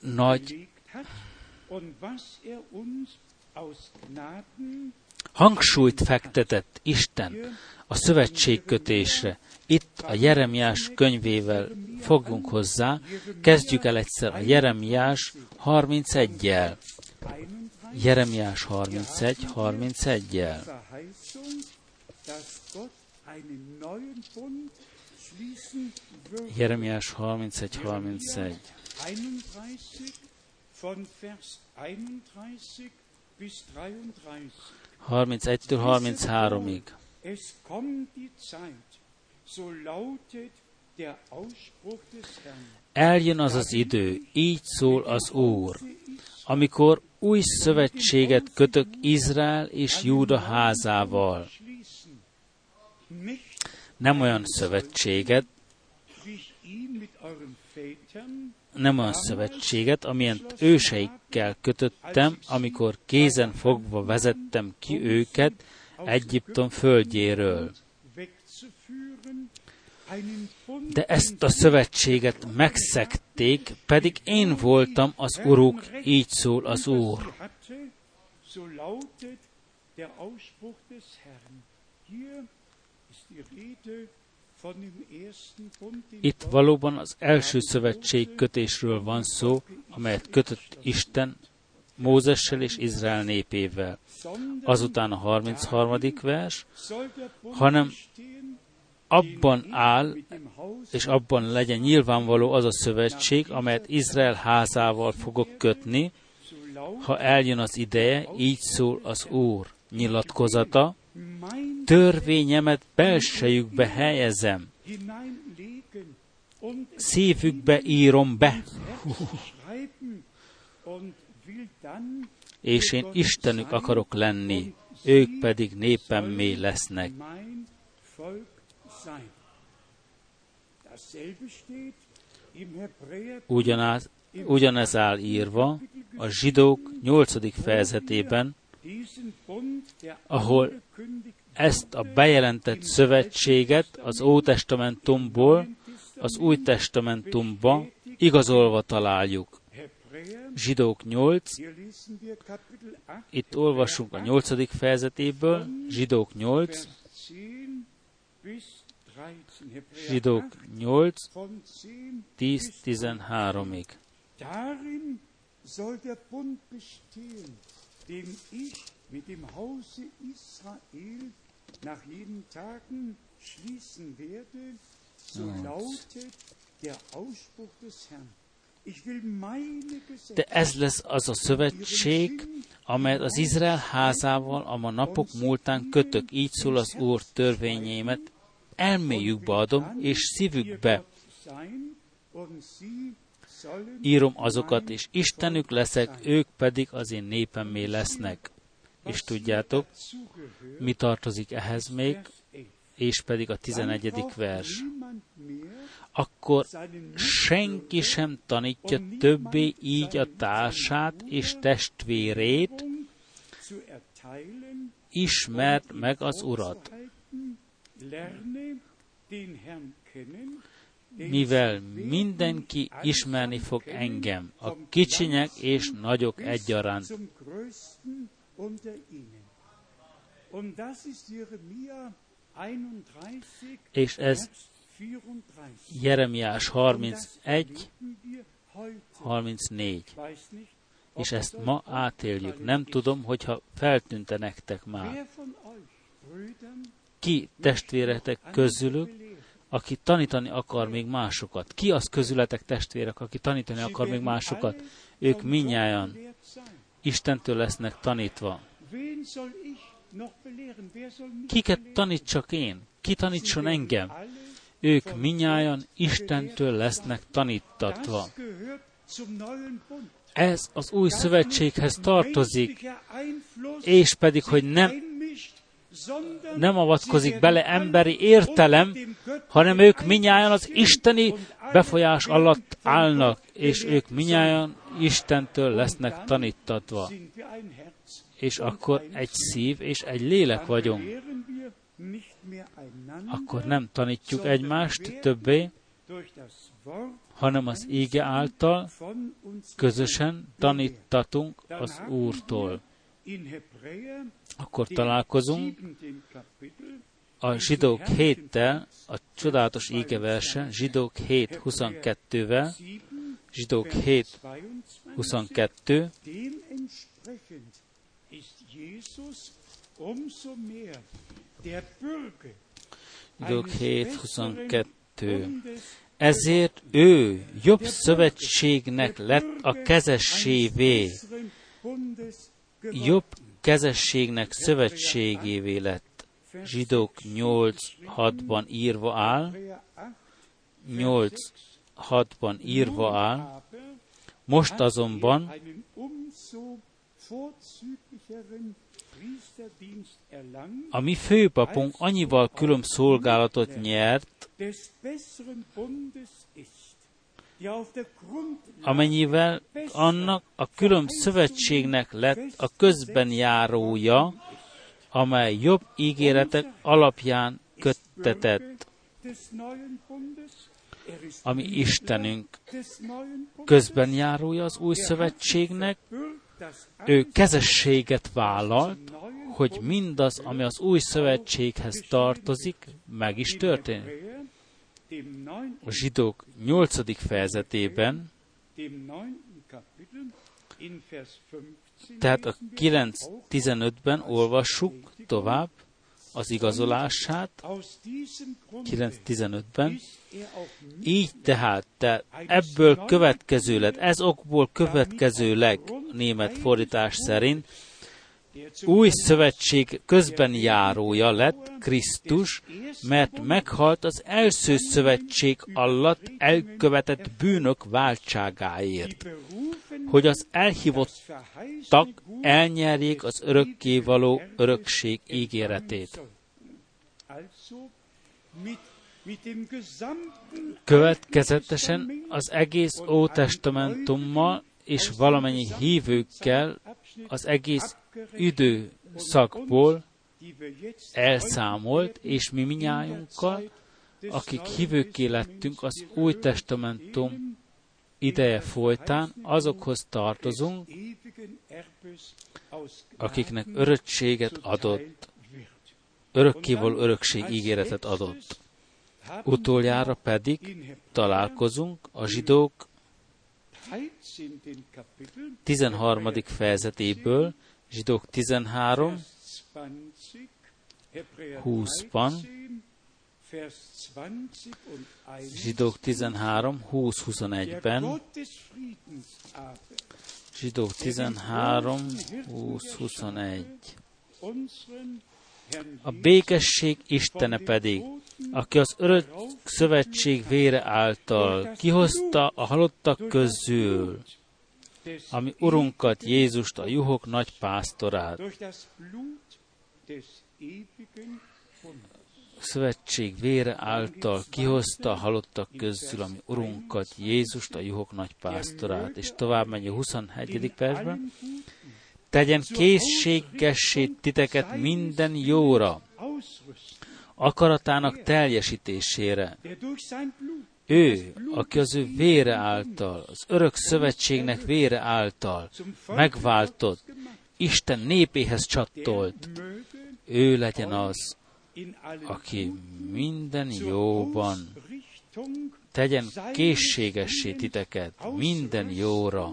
nagy hangsúlyt fektetett Isten a szövetségkötésre. Itt a Jeremiás könyvével fogunk hozzá, kezdjük el egyszer a Jeremiás 31-jel. Jeremiás 31, 31-jel. Jeremiás 31, 31. 31-től 33-ig. Eljön az az idő, így szól az Úr, amikor új szövetséget kötök Izrael és Júda házával. Nem olyan szövetséget, nem olyan szövetséget, amilyen őseikkel kötöttem, amikor kézen fogva vezettem ki őket Egyiptom földjéről. De ezt a szövetséget megszekték, pedig én voltam az uruk, így szól az Úr. Itt valóban az első szövetség kötésről van szó, amelyet kötött Isten Mózessel és Izrael népével. Azután a 33. vers, hanem abban áll, és abban legyen nyilvánvaló az a szövetség, amelyet Izrael házával fogok kötni, ha eljön az ideje, így szól az Úr nyilatkozata, törvényemet belsejükbe helyezem, szívükbe írom be, és én Istenük akarok lenni, ők pedig népemmé lesznek. Ugyanaz, ugyanez áll írva a zsidók 8. fejezetében, ahol ezt a bejelentett szövetséget az Ótestamentumból az Új Testamentumba igazolva találjuk. Zsidók 8, itt olvasunk a 8. fejezetéből, Zsidók 8, Zsidók 8, 10-13-ig. Darin soll der Bund bestehen, den ich mit dem Hause Israel nach jeden Tagen schließen werde, so lautet der Ausspruch des Herrn. De ez lesz az a szövetség, amelyet az Izrael házával a ma napok múltán kötök, így szól az Úr törvényémet, elméjükbe adom, és szívükbe írom azokat, és Istenük leszek, ők pedig az én népemmé lesznek. És tudjátok, mi tartozik ehhez még, és pedig a 11. vers. Akkor senki sem tanítja többé így a társát és testvérét, ismert meg az Urat mivel mindenki ismerni fog engem, a kicsinyek és nagyok egyaránt. És ez Jeremiás 31, 34. És ezt ma átéljük. Nem tudom, hogyha feltűnte nektek már. Ki testvéretek közülük aki tanítani akar még másokat. Ki az közületek testvérek, aki tanítani akar még másokat? Ők minnyáján Istentől lesznek tanítva. Kiket tanítsak én? Ki tanítson engem? Ők minnyáján Istentől lesznek tanítatva. Ez az új szövetséghez tartozik, és pedig, hogy nem nem avatkozik bele emberi értelem, hanem ők minnyáján az isteni befolyás alatt állnak, és ők minnyáján Istentől lesznek tanítatva. És akkor egy szív és egy lélek vagyunk. Akkor nem tanítjuk egymást többé, hanem az ége által közösen tanítatunk az Úrtól akkor találkozunk a zsidók héttel, a csodálatos égeverse, zsidók 7 22-vel, zsidók 7 22, zsidók 7 22. Ezért ő jobb szövetségnek lett a kezessévé, jobb kezességnek szövetségévé lett. Zsidók 8.6-ban írva áll, 8.6-ban írva áll, most azonban a mi főpapunk annyival külön szolgálatot nyert, amennyivel annak a külön szövetségnek lett a közben járója, amely jobb ígéretek alapján köttetett. Ami Istenünk közben járója az új szövetségnek, ő kezességet vállalt, hogy mindaz, ami az új szövetséghez tartozik, meg is történik a zsidók 8. fejezetében, tehát a 9.15-ben olvassuk tovább, az igazolását, 9.15-ben, így tehát, de ebből következőleg, ez okból következőleg német fordítás szerint, új szövetség közben járója lett Krisztus, mert meghalt az első szövetség alatt elkövetett bűnök váltságáért, hogy az elhívottak elnyerjék az örökkévaló örökség ígéretét. Következetesen az egész Ótestamentummal és valamennyi hívőkkel az egész időszakból elszámolt, és mi minnyájunkkal, akik hívőké lettünk az Új Testamentum ideje folytán, azokhoz tartozunk, akiknek örökséget adott, örökkéval örökség ígéretet adott. Utoljára pedig találkozunk a zsidók 13. fejezetéből, zsidók 13, 20-ban, zsidók 13, 20-21-ben, zsidók 13, 20-21. A békesség Istene pedig, aki az örök szövetség vére által kihozta a halottak közül, ami Urunkat, Jézust, a juhok nagy pásztorát. Szövetség vére által kihozta a halottak közül, ami Urunkat, Jézust, a juhok nagy pásztorát. És tovább megy a 21. percben tegyen készségessé titeket minden jóra, akaratának teljesítésére. Ő, aki az ő vére által, az örök szövetségnek vére által megváltott, Isten népéhez csattolt, ő legyen az, aki minden jóban tegyen készségessé titeket minden jóra,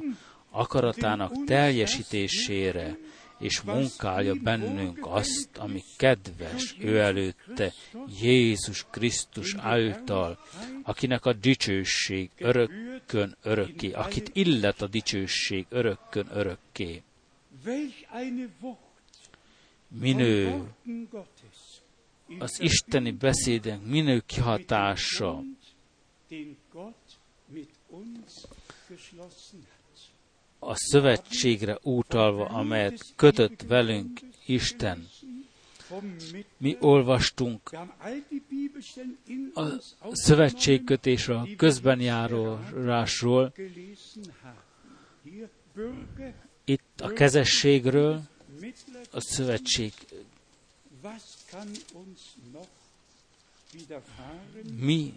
akaratának teljesítésére, és munkálja bennünk azt, ami kedves ő előtte, Jézus Krisztus által, akinek a dicsőség örökkön örökké, akit illet a dicsőség örökkön örökké. Minő az isteni beszédek minő kihatása, a szövetségre útalva, amelyet kötött velünk Isten. Mi olvastunk a szövetségkötésről, a közben járásról, itt a kezességről, a szövetség mi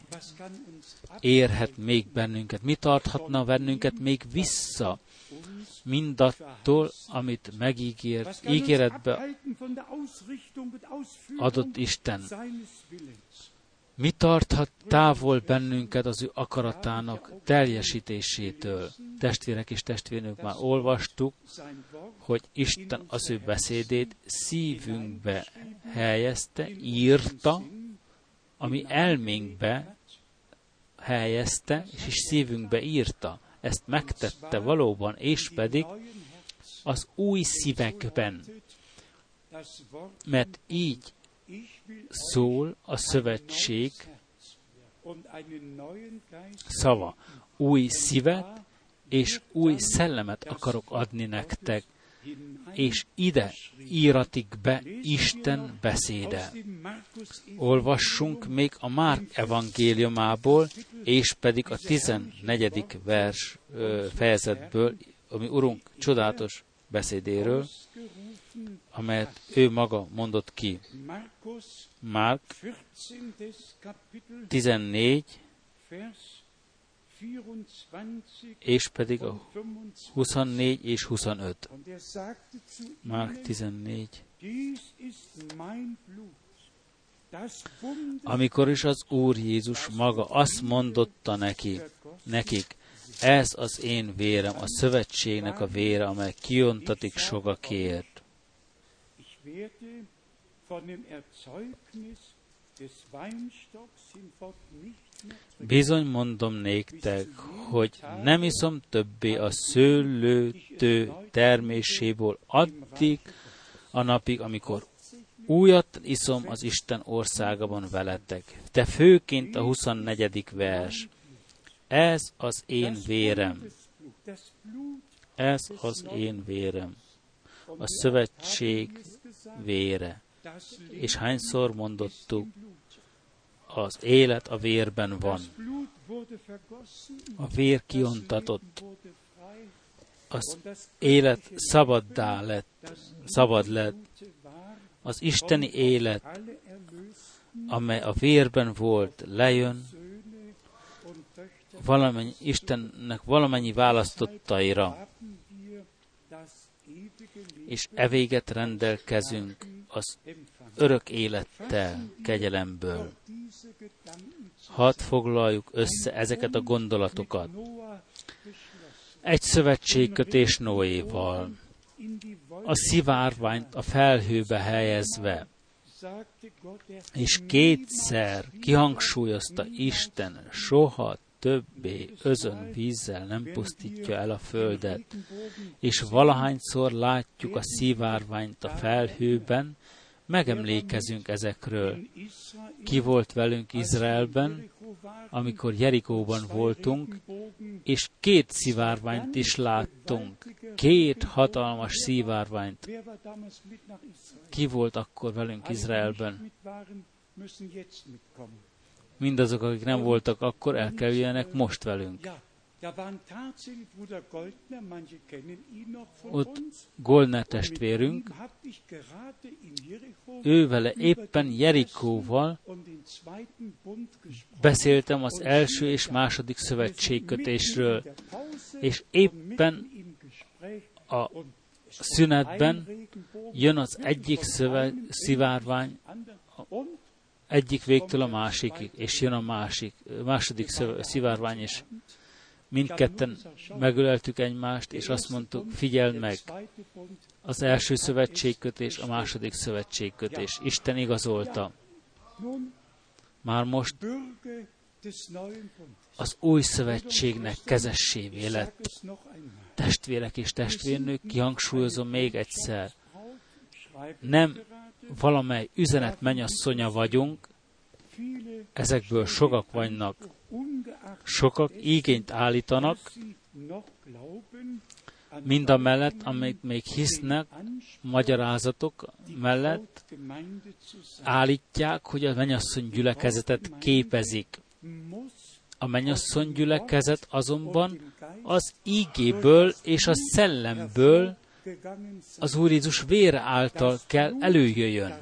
érhet még bennünket, mi tarthatna bennünket még vissza mindattól, amit megígért, ígéretbe adott Isten. Mi tarthat távol bennünket az ő akaratának teljesítésétől? Testvérek és testvérnők, már olvastuk, hogy Isten az ő beszédét szívünkbe helyezte, írta, ami elménkbe helyezte, és szívünkbe írta ezt megtette valóban, és pedig az új szívekben. Mert így szól a szövetség szava. Új szívet és új szellemet akarok adni nektek, és ide íratik be Isten beszéde. Olvassunk még a Márk evangéliumából, és pedig a 14. vers fejezetből, ami Urunk csodálatos beszédéről, amelyet ő maga mondott ki. Márk 14, és pedig a 24 és 25. Márk 14. Amikor is az Úr Jézus maga azt mondotta neki, nekik, ez az én vérem, a szövetségnek a vére, amely kiontatik sokakért. Bizony mondom néktek, hogy nem iszom többé a szőlőtő terméséből addig a napig, amikor újat iszom az Isten országában veletek. De főként a 24. vers. Ez az én vérem. Ez az én vérem. A szövetség vére. És hányszor mondottuk, az élet a vérben van. A vér kiontatott. Az élet szabaddá lett, szabad lett. Az isteni élet, amely a vérben volt, lejön, valamennyi, Istennek valamennyi választottaira, és evéget rendelkezünk az örök élettel, kegyelemből. Hadd foglaljuk össze ezeket a gondolatokat. Egy szövetségkötés Noéval, a szivárványt a felhőbe helyezve, és kétszer kihangsúlyozta Isten, soha többé özön vízzel nem pusztítja el a földet, és valahányszor látjuk a szivárványt a felhőben, megemlékezünk ezekről. Ki volt velünk Izraelben, amikor Jerikóban voltunk, és két szivárványt is láttunk. Két hatalmas szivárványt. Ki volt akkor velünk Izraelben? Mindazok, akik nem voltak akkor, el kell jöjjenek most velünk. Ott Goldner testvérünk, ő vele éppen Jerikóval beszéltem az első és második szövetségkötésről, és éppen a szünetben jön az egyik szöve, szivárvány, egyik végtől a másikig, és jön a másik, második szivárvány, és mindketten megöleltük egymást, és azt mondtuk, figyeld meg, az első szövetségkötés, a második szövetségkötés. Isten igazolta. Már most az új szövetségnek kezessévé lett. Testvérek és testvérnők, kihangsúlyozom még egyszer, nem valamely üzenet mennyasszonya vagyunk, ezekből sokak vannak, sokak igényt állítanak, mind a mellett, amit még hisznek, magyarázatok mellett állítják, hogy a mennyasszony gyülekezetet képezik. A mennyasszony gyülekezet azonban az ígéből és a szellemből az Úr Jézus vére által kell előjöjjön.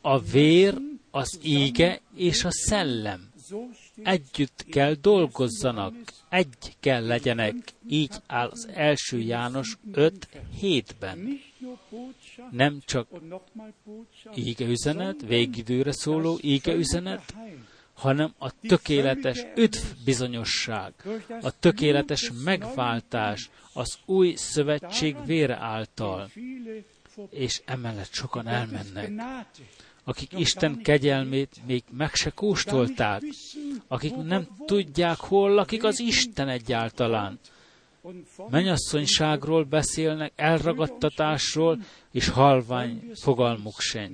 A vér, az íge és a szellem. Együtt kell dolgozzanak, egy kell legyenek, így áll az első János 5 7-ben. Nem csak íge üzenet, végidőre szóló íge üzenet, hanem a tökéletes üdv bizonyosság, a tökéletes megváltás az új szövetség vére által, és emellett sokan elmennek, akik Isten kegyelmét még meg se kóstolták, akik nem tudják, hol lakik az Isten egyáltalán. Menyasszonyságról beszélnek, elragadtatásról, és halvány fogalmuk sen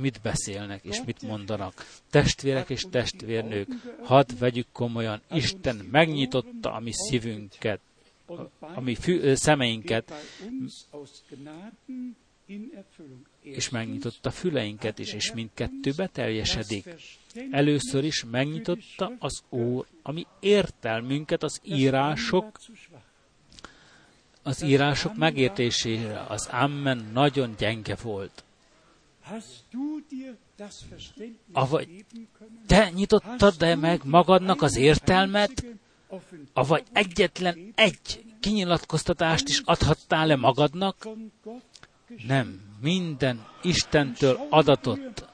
mit beszélnek és mit mondanak. Testvérek és testvérnők, hadd vegyük komolyan, Isten megnyitotta a mi szívünket, a mi fü- szemeinket, és megnyitotta füleinket is, és mindkettő beteljesedik. Először is megnyitotta az Úr, ami értelmünket, az írások, az írások megértésére. Az Amen nagyon gyenge volt. Avagy te nyitottad de meg magadnak az értelmet, avagy egyetlen egy kinyilatkoztatást is adhattál le magadnak? Nem, minden Istentől adatott,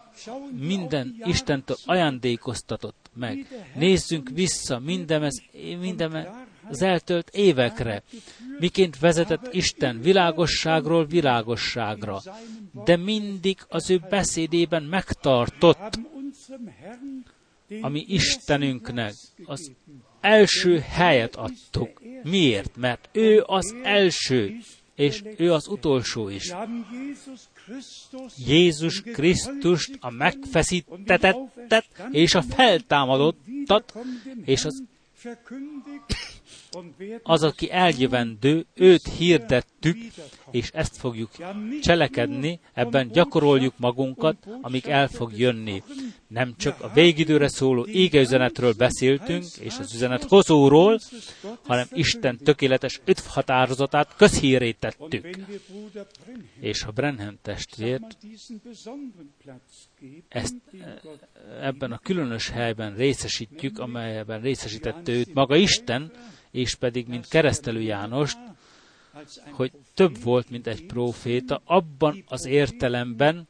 minden Istentől ajándékoztatott meg. Nézzünk vissza, mindemez, mindeme, az eltölt évekre, miként vezetett Isten világosságról világosságra, de mindig az ő beszédében megtartott, ami Istenünknek az első helyet adtuk. Miért? Mert ő az első, és ő az utolsó is. Jézus Krisztust, a megfeszítettet és a feltámadottat, és az az, aki eljövendő, őt hirdettük, és ezt fogjuk cselekedni, ebben gyakoroljuk magunkat, amíg el fog jönni. Nem csak a végidőre szóló égeüzenetről beszéltünk, és az üzenet hozóról, hanem Isten tökéletes öt határozatát közhírét tettük. És ha Brenhem testvért ezt ebben a különös helyben részesítjük, amelyben részesítette őt maga Isten, és pedig, mint keresztelő Jánost, hogy több volt, mint egy próféta, abban az értelemben,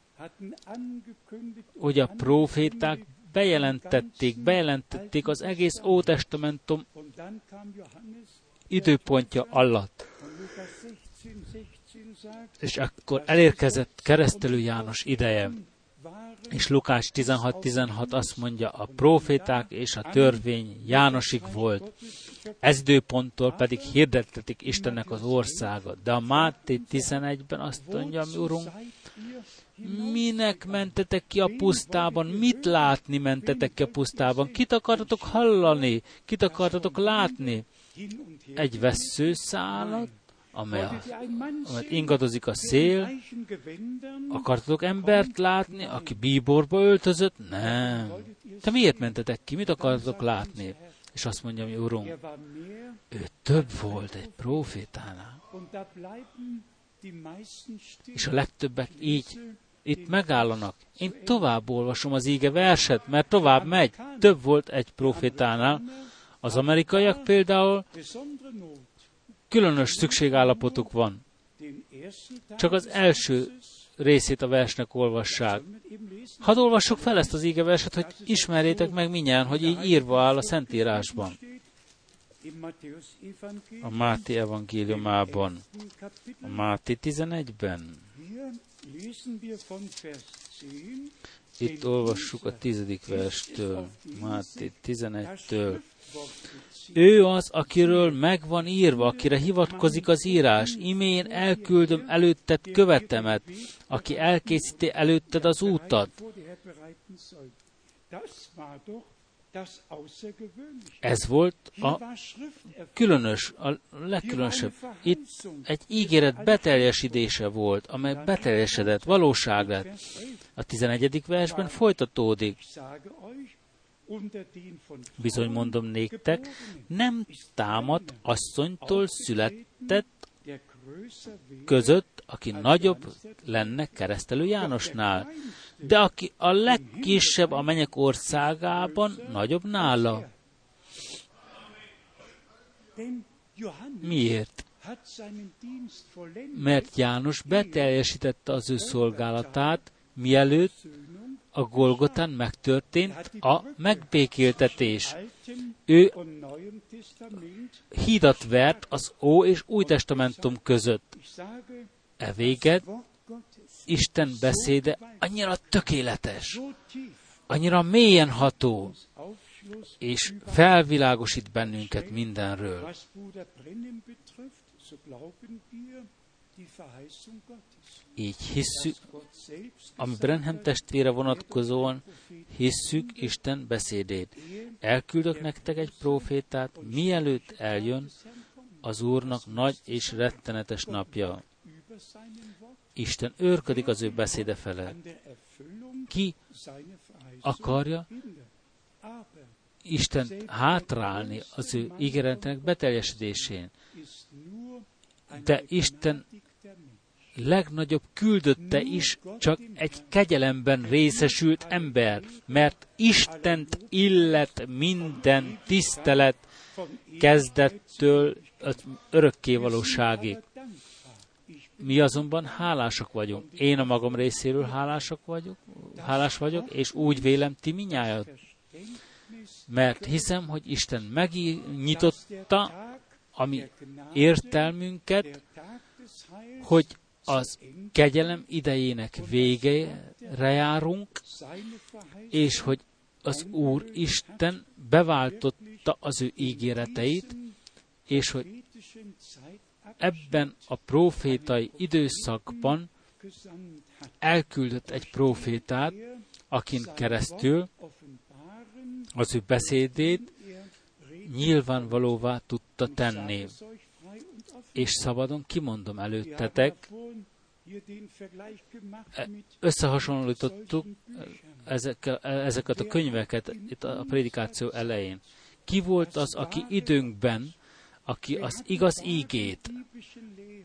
hogy a próféták bejelentették, bejelentették az egész Ótestamentum időpontja alatt. És akkor elérkezett keresztelő János ideje. És Lukás 16.16 azt mondja, a proféták és a törvény Jánosig volt. Ez időponttól pedig hirdettetik Istennek az országot. De a Máté 11-ben azt mondja, mi Urunk, minek mentetek ki a pusztában? Mit látni mentetek ki a pusztában? Kit akartatok hallani? Kit akartatok látni? Egy veszőszálat? Amely a, amelyet ingadozik a szél. Akartatok embert látni, aki bíborba öltözött? Nem. Te miért mentetek ki? Mit akartatok látni? És azt mondja, mi Urunk, ő több volt egy profétánál. És a legtöbbek így itt megállanak. Én tovább olvasom az íge verset, mert tovább megy. Több volt egy profétánál. Az amerikaiak például különös szükségállapotuk van. Csak az első részét a versnek olvassák. Hadd olvassuk fel ezt az verset, hogy ismerjétek meg minnyáján, hogy így írva áll a Szentírásban. A Máté evangéliumában, a Máté 11-ben. Itt olvassuk a tizedik verstől, Máté 11-től. Ő az, akiről megvan írva, akire hivatkozik az írás. Imén elküldöm előtted követemet, aki elkészíti előtted az útat. Ez volt a különös, a legkülönösebb. Itt egy ígéret beteljesedése volt, amely beteljesedett, valóság lett. A 11. versben folytatódik. Bizony mondom néktek, nem támad asszonytól született között, aki nagyobb lenne keresztelő Jánosnál, de aki a legkisebb a menyek országában, nagyobb nála. Miért? Mert János beteljesítette az ő szolgálatát, mielőtt a Golgotán megtörtént a megbékéltetés. Ő hídat vert az Ó és Új Testamentum között. E véget Isten beszéde annyira tökéletes, annyira mélyen ható, és felvilágosít bennünket mindenről. Így hisszük, ami Brenham testvére vonatkozóan hisszük Isten beszédét. Elküldök nektek egy profétát, mielőtt eljön az Úrnak nagy és rettenetes napja. Isten őrködik az ő beszéde fele. Ki akarja Isten hátrálni az ő ígéretének beteljesedésén? De Isten legnagyobb küldötte is csak egy kegyelemben részesült ember, mert Istent illet minden tisztelet kezdettől az örökké valóságig. Mi azonban hálásak vagyunk. Én a magam részéről hálásak vagyok, hálás vagyok, és úgy vélem ti minnyájat. Mert hiszem, hogy Isten megnyitotta ami értelmünket, hogy az kegyelem idejének végére járunk, és hogy az Úr Isten beváltotta az ő ígéreteit, és hogy ebben a profétai időszakban elküldött egy profétát, akin keresztül az ő beszédét nyilvánvalóvá tudta tenni. És szabadon kimondom előttetek, összehasonlítottuk ezekkel, ezeket a könyveket itt a prédikáció elején. Ki volt az, aki időnkben, aki az igaz ígét,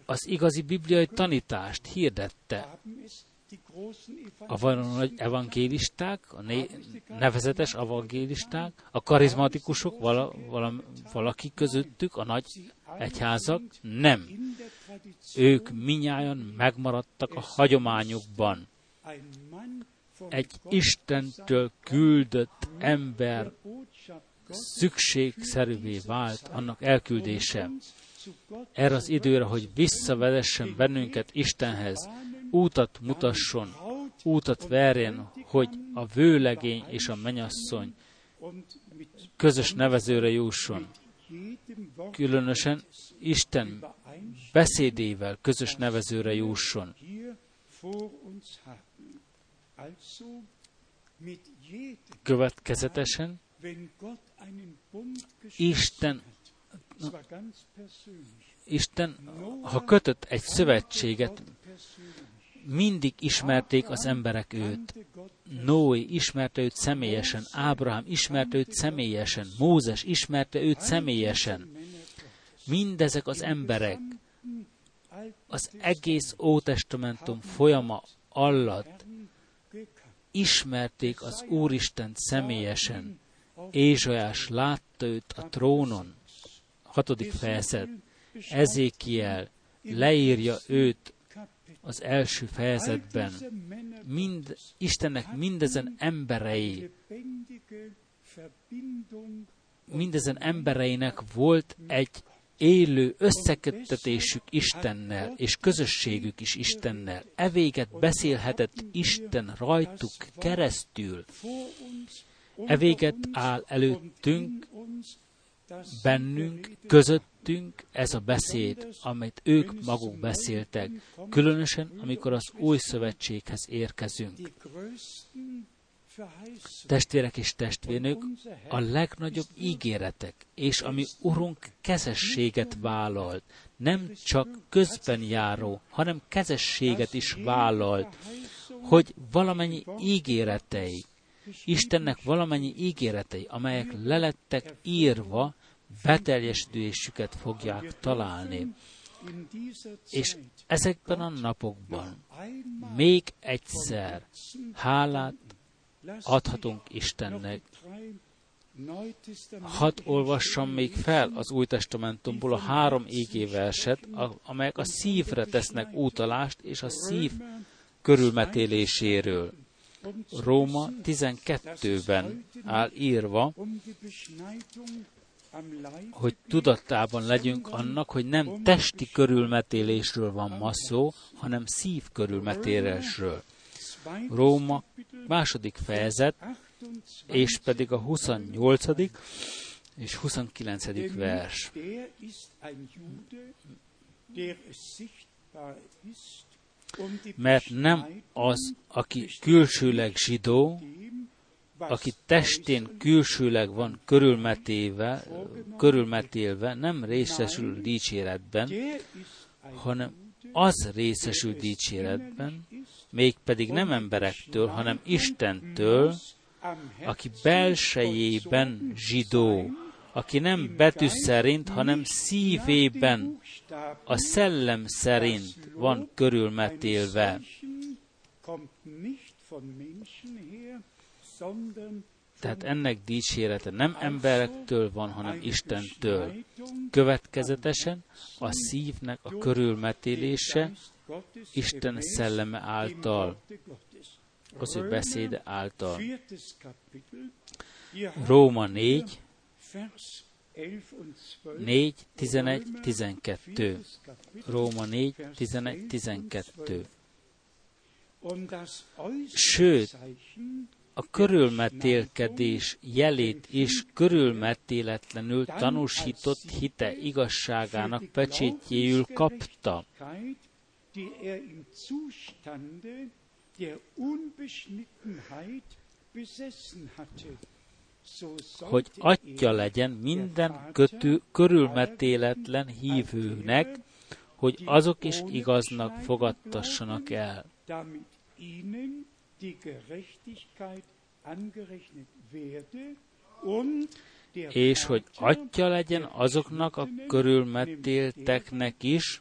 az igazi bibliai tanítást hirdette, a nagy evangélisták, a nevezetes evangélisták, a karizmatikusok, vala, vala, valaki közöttük, a nagy egyházak, nem. Ők minnyáján megmaradtak a hagyományukban. Egy Istentől küldött ember szükségszerűvé vált annak elküldése erre az időre, hogy visszavezessen bennünket Istenhez, útat mutasson, útat verjen, hogy a vőlegény és a menyasszony közös nevezőre jusson. Különösen Isten beszédével közös nevezőre jusson. Következetesen Isten Isten, ha kötött egy szövetséget, mindig ismerték az emberek őt. Noé ismerte őt személyesen, Ábrahám ismerte őt személyesen, Mózes ismerte őt személyesen. Mindezek az emberek az egész Ótestamentum folyama alatt ismerték az Úristent személyesen. Ézsajás látta őt a trónon, hatodik fejezet, Ezékiel leírja őt az első fejezetben. Mind, Istennek mindezen emberei, mindezen embereinek volt egy élő összeköttetésük Istennel, és közösségük is Istennel. Evéget beszélhetett Isten rajtuk keresztül. Evéget áll előttünk, bennünk, közöttünk ez a beszéd, amit ők maguk beszéltek, különösen amikor az új szövetséghez érkezünk. Testvérek és testvérnök, a legnagyobb ígéretek, és ami Urunk kezességet vállalt, nem csak közben járó, hanem kezességet is vállalt, hogy valamennyi ígéretei, Istennek valamennyi ígéretei, amelyek lelettek írva, beteljesülésüket fogják találni. És ezekben a napokban még egyszer hálát adhatunk Istennek. Hadd olvassam még fel az Új Testamentumból a három ígéverset, amelyek a szívre tesznek útalást, és a szív körülmetéléséről. Róma 12-ben áll írva, hogy tudatában legyünk annak, hogy nem testi körülmetélésről van ma szó, hanem szív körülmetélésről. Róma második fejezet, és pedig a 28. és 29. vers mert nem az, aki külsőleg zsidó, aki testén külsőleg van körülmetéve, körülmetélve, nem részesül dicséretben, hanem az részesül dicséretben, mégpedig nem emberektől, hanem Istentől, aki belsejében zsidó, aki nem betű szerint, hanem szívében, a szellem szerint van körülmetélve. Tehát ennek dicsérete nem emberektől van, hanem Istentől. Következetesen a szívnek a körülmetélése Isten szelleme által, az ő beszéde által. Róma 4, 4, 11, 12. Róma 4, 11, 12. Sőt, a körülmetélkedés jelét is körülmetéletlenül tanúsított hite igazságának pecsétjéül kapta. Hogy atya legyen minden kötő, körülmetéletlen hívőnek, hogy azok is igaznak fogadtassanak el. És hogy atya legyen azoknak a körülmetélteknek is,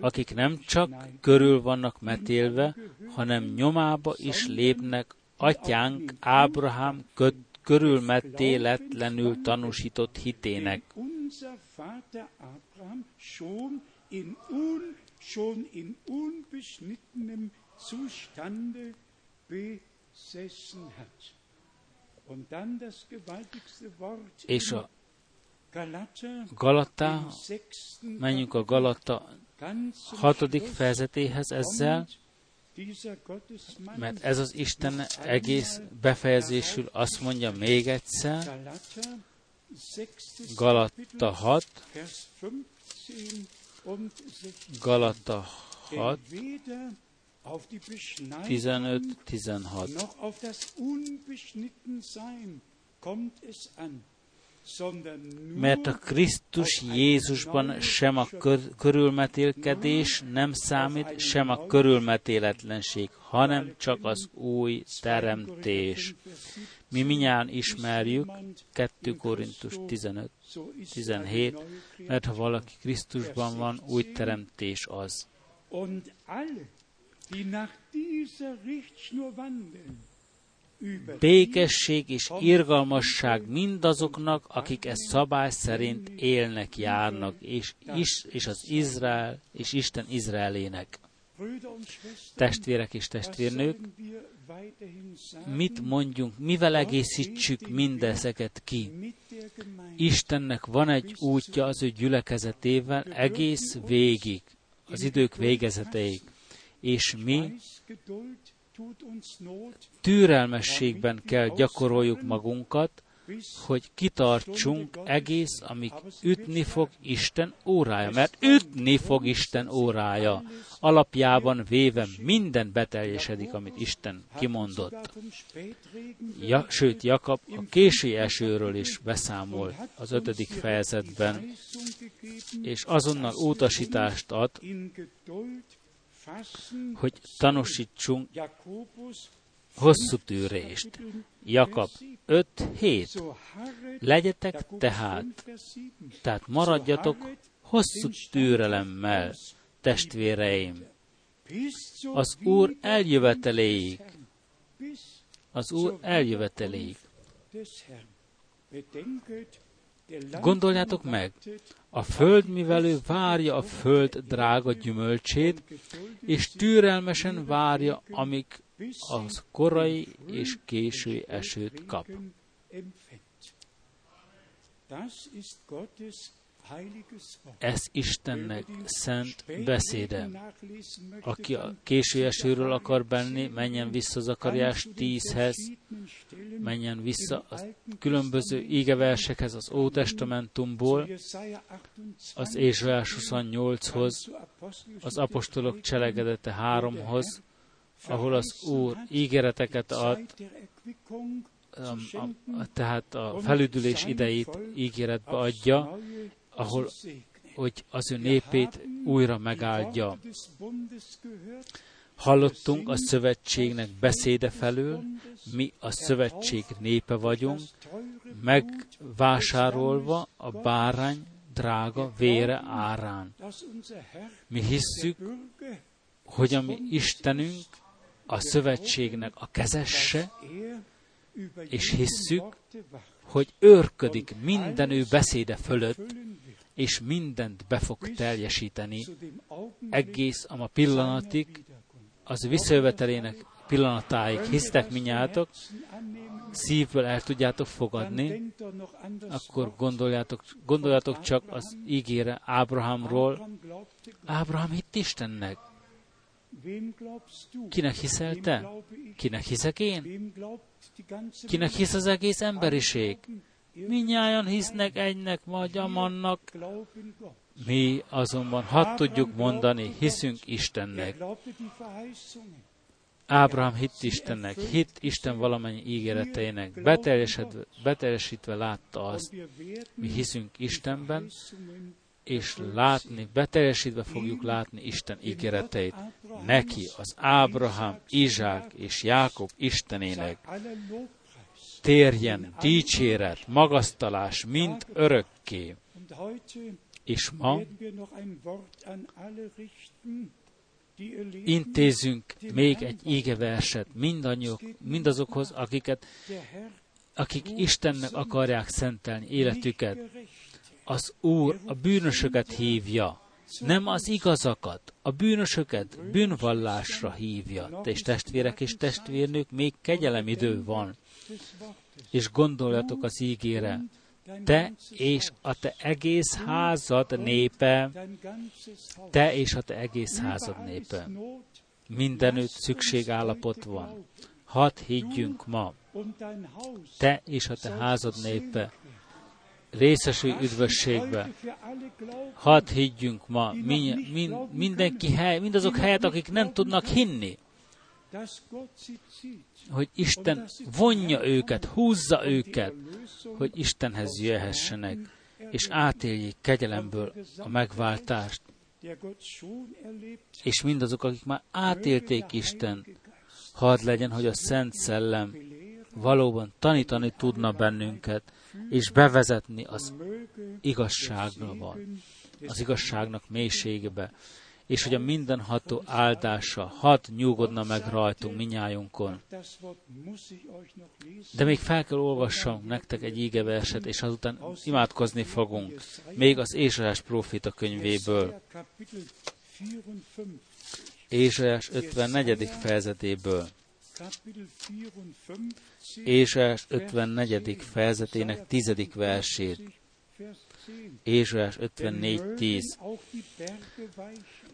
akik nem csak körül vannak metélve, hanem nyomába is lépnek atyánk Ábrahám körülmetéletlenül tanúsított hitének. És a Galata, menjünk a Galata hatodik fejezetéhez ezzel, mert ez az Isten egész befejezésül azt mondja még egyszer, Galata 6, Galata 6, 15-16. Mert a Krisztus Jézusban sem a körülmetélkedés nem számít, sem a körülmetéletlenség, hanem csak az új teremtés. Mi minnyáján ismerjük 2 Korintus 15, 17, mert ha valaki Krisztusban van, új teremtés az. Békesség és irgalmasság mindazoknak, akik ezt szabály szerint élnek, járnak, és, is, és az Izrael, és Isten Izraelének. Testvérek és testvérnők, mit mondjunk, mivel egészítsük mindezeket ki? Istennek van egy útja az ő gyülekezetével egész végig, az idők végezeteig, és mi türelmességben kell gyakoroljuk magunkat, hogy kitartsunk egész, amíg ütni fog Isten órája. Mert ütni fog Isten órája. Alapjában véve minden beteljesedik, amit Isten kimondott. Ja, sőt, Jakab a késői esőről is beszámol az ötödik fejezetben, és azonnal utasítást ad, hogy tanúsítsunk hosszú tűrést. Jakab 5-7. Legyetek tehát, tehát maradjatok hosszú türelemmel, testvéreim, az Úr eljöveteléig, az Úr eljöveteléig. Gondoljátok meg, a földmivelő várja a föld drága gyümölcsét, és türelmesen várja, amíg az korai és késői esőt kap. Ez Istennek szent beszéde. Aki a késő esőről akar benni, menjen vissza Zakariás 10-hez, menjen vissza a különböző ígeversekhez az Ótestamentumból, az Ézsajás 28-hoz, az apostolok cselekedete 3-hoz, ahol az Úr ígéreteket ad, a, a, tehát a felüdülés idejét ígéretbe adja, ahol hogy az ő népét újra megáldja. Hallottunk a szövetségnek beszéde felől, mi a szövetség népe vagyunk, megvásárolva a bárány drága vére árán. Mi hisszük, hogy a mi Istenünk a szövetségnek a kezesse, és hisszük, hogy őrködik minden ő beszéde fölött, és mindent be fog teljesíteni egész a pillanatig, az visszajövetelének pillanatáig. Hisztek minnyátok, szívből el tudjátok fogadni, akkor gondoljátok, gondoljátok csak az ígére Ábrahámról. Ábrahám hitt Istennek. Kinek hiszel te? Kinek hiszek én? Kinek hisz az egész emberiség? Minnyáján hisznek egynek, vagy amannak. Mi azonban hadd tudjuk mondani, hiszünk Istennek. Ábrahám hitt Istennek, hitt Isten valamennyi ígéreteinek, beteljesítve látta azt. Mi hiszünk Istenben, és látni, beteljesítve fogjuk látni Isten ígéreteit. Neki, az Ábrahám, Izsák és Jákob Istenének térjen dicséret, magasztalás, mint örökké. És ma intézünk még egy égeverset mindannyiuk, mindazokhoz, akiket, akik Istennek akarják szentelni életüket. Az Úr a bűnösöket hívja, nem az igazakat, a bűnösöket bűnvallásra hívja. És testvérek és testvérnők, még kegyelemidő van. És gondoljatok az ígére, te és a te egész házad népe, te és a te egész házad népe. Mindenütt szükségállapot van. Hadd higgyünk ma, te és a te házad népe, részesülj üdvösségbe. Hadd higgyünk ma, min, min, mindenki hely, mindazok helyet, akik nem tudnak hinni, hogy Isten vonja őket, húzza őket, hogy Istenhez jöhessenek, és átéljék kegyelemből a megváltást. És mindazok, akik már átélték Isten, hadd legyen, hogy a Szent Szellem valóban tanítani tudna bennünket, és bevezetni az igazságba, az igazságnak mélységebe, és hogy a mindenható áldása hat nyugodna meg rajtunk, minnyájunkon. De még fel kell olvassam nektek egy ígeverset, és azután imádkozni fogunk, még az Ézsajás profita könyvéből. Ézsajás 54. fejezetéből. Ézsajás 54. fejezetének 10. versét. Ézsajás 54.10.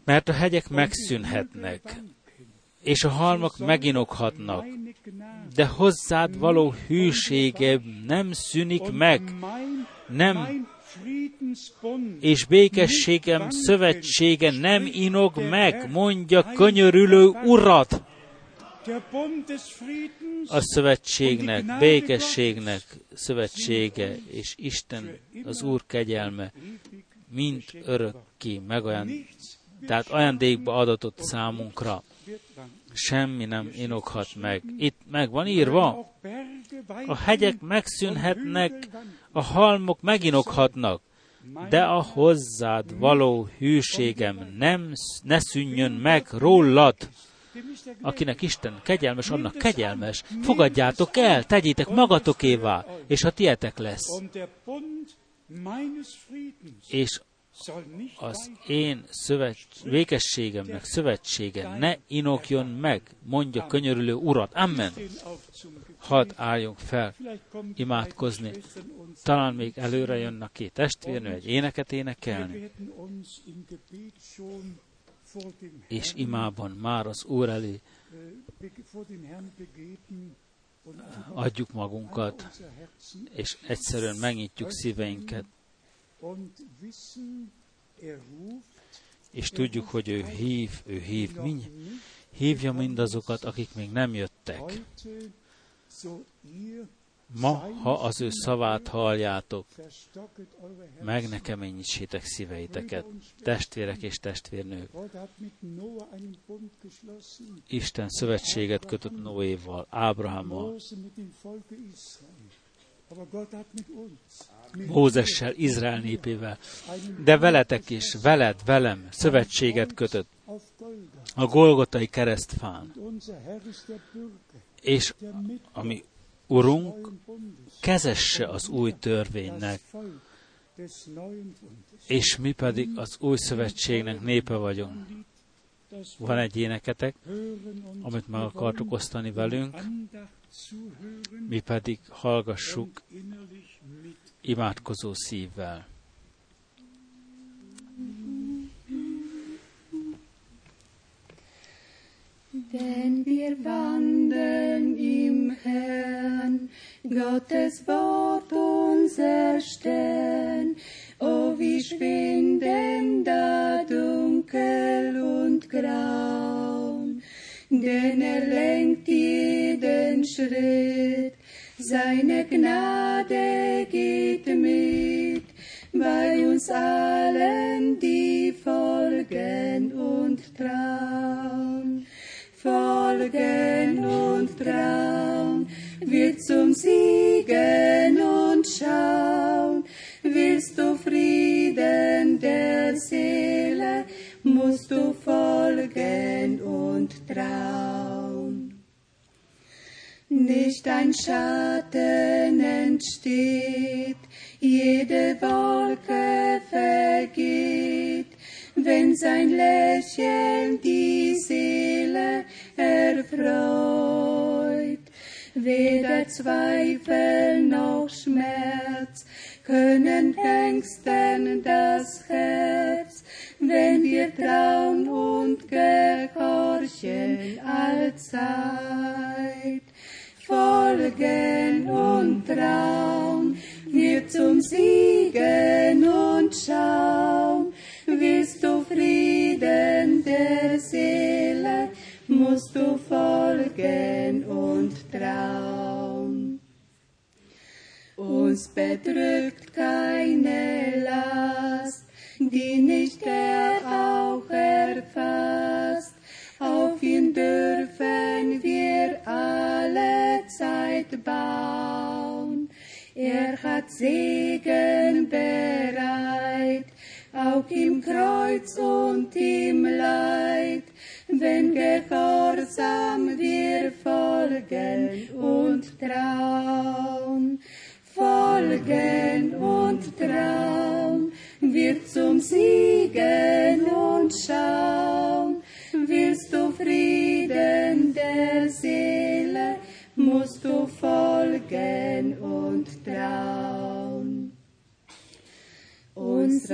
Mert a hegyek megszűnhetnek, és a halmak meginokhatnak, de hozzád való hűsége nem szűnik meg, nem és békességem szövetsége nem inog meg, mondja könyörülő urat a szövetségnek, békességnek szövetsége, és Isten, az Úr kegyelme, mint örökké olyan, tehát ajándékba adatott számunkra. Semmi nem inokhat meg. Itt meg van írva, a hegyek megszűnhetnek, a halmok meginokhatnak, de a hozzád való hűségem nem, ne szűnjön meg rólad akinek Isten kegyelmes, annak kegyelmes. Fogadjátok el, tegyétek magatokévá, és a tietek lesz. És az én szövet, végességemnek szövetsége ne inokjon meg, mondja könyörülő urat. Amen. Hadd álljunk fel, imádkozni. Talán még előre jönnek két testvérnő egy éneket énekelni és imában már az Úr elé adjuk magunkat, és egyszerűen megnyitjuk szíveinket, és tudjuk, hogy ő hív, ő hív, mind, hívja mindazokat, akik még nem jöttek. Ma, ha az ő szavát halljátok, meg ne keményítsétek szíveiteket, testvérek és testvérnők. Isten szövetséget kötött Noéval, Ábrahámmal, Mózessel, Izrael népével, de veletek is, veled, velem szövetséget kötött a Golgotai keresztfán. És ami Urunk, kezesse az új törvénynek, és mi pedig az új szövetségnek népe vagyunk. Van egy éneketek, amit meg akartuk osztani velünk, mi pedig hallgassuk imádkozó szívvel. Wenn wir wandeln im Herrn, Gottes Wort unser Stern, oh wie schwinden da dunkel und grau, denn er lenkt jeden Schritt, seine Gnade geht mit, bei uns allen, die folgen und trauen zum Siegen und schauen. Willst du Frieden der Seele, musst du folgen und trauen. Nicht ein Schatten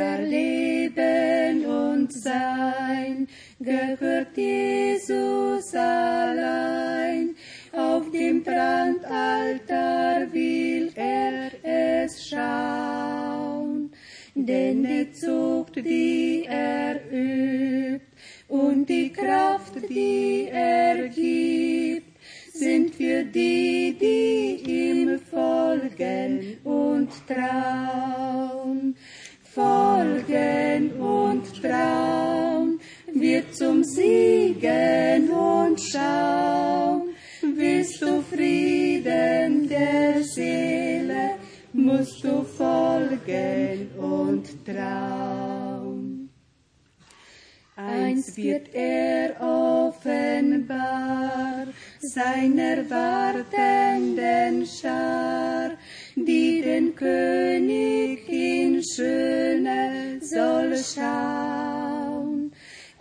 unser Leben und Sein. Gehört Jesus allein. Auf dem Brandaltar will er es schauen, denn die Zucht, die er übt und die Kraft, die er gibt, sind für die, die ihm folgen und trauen folgen und trauen, wird zum Siegen und schauen. Willst du Frieden der Seele, musst du folgen und trauen. Eins wird er offenbar seiner wartenden Schar, die den König in Schöne soll schauen.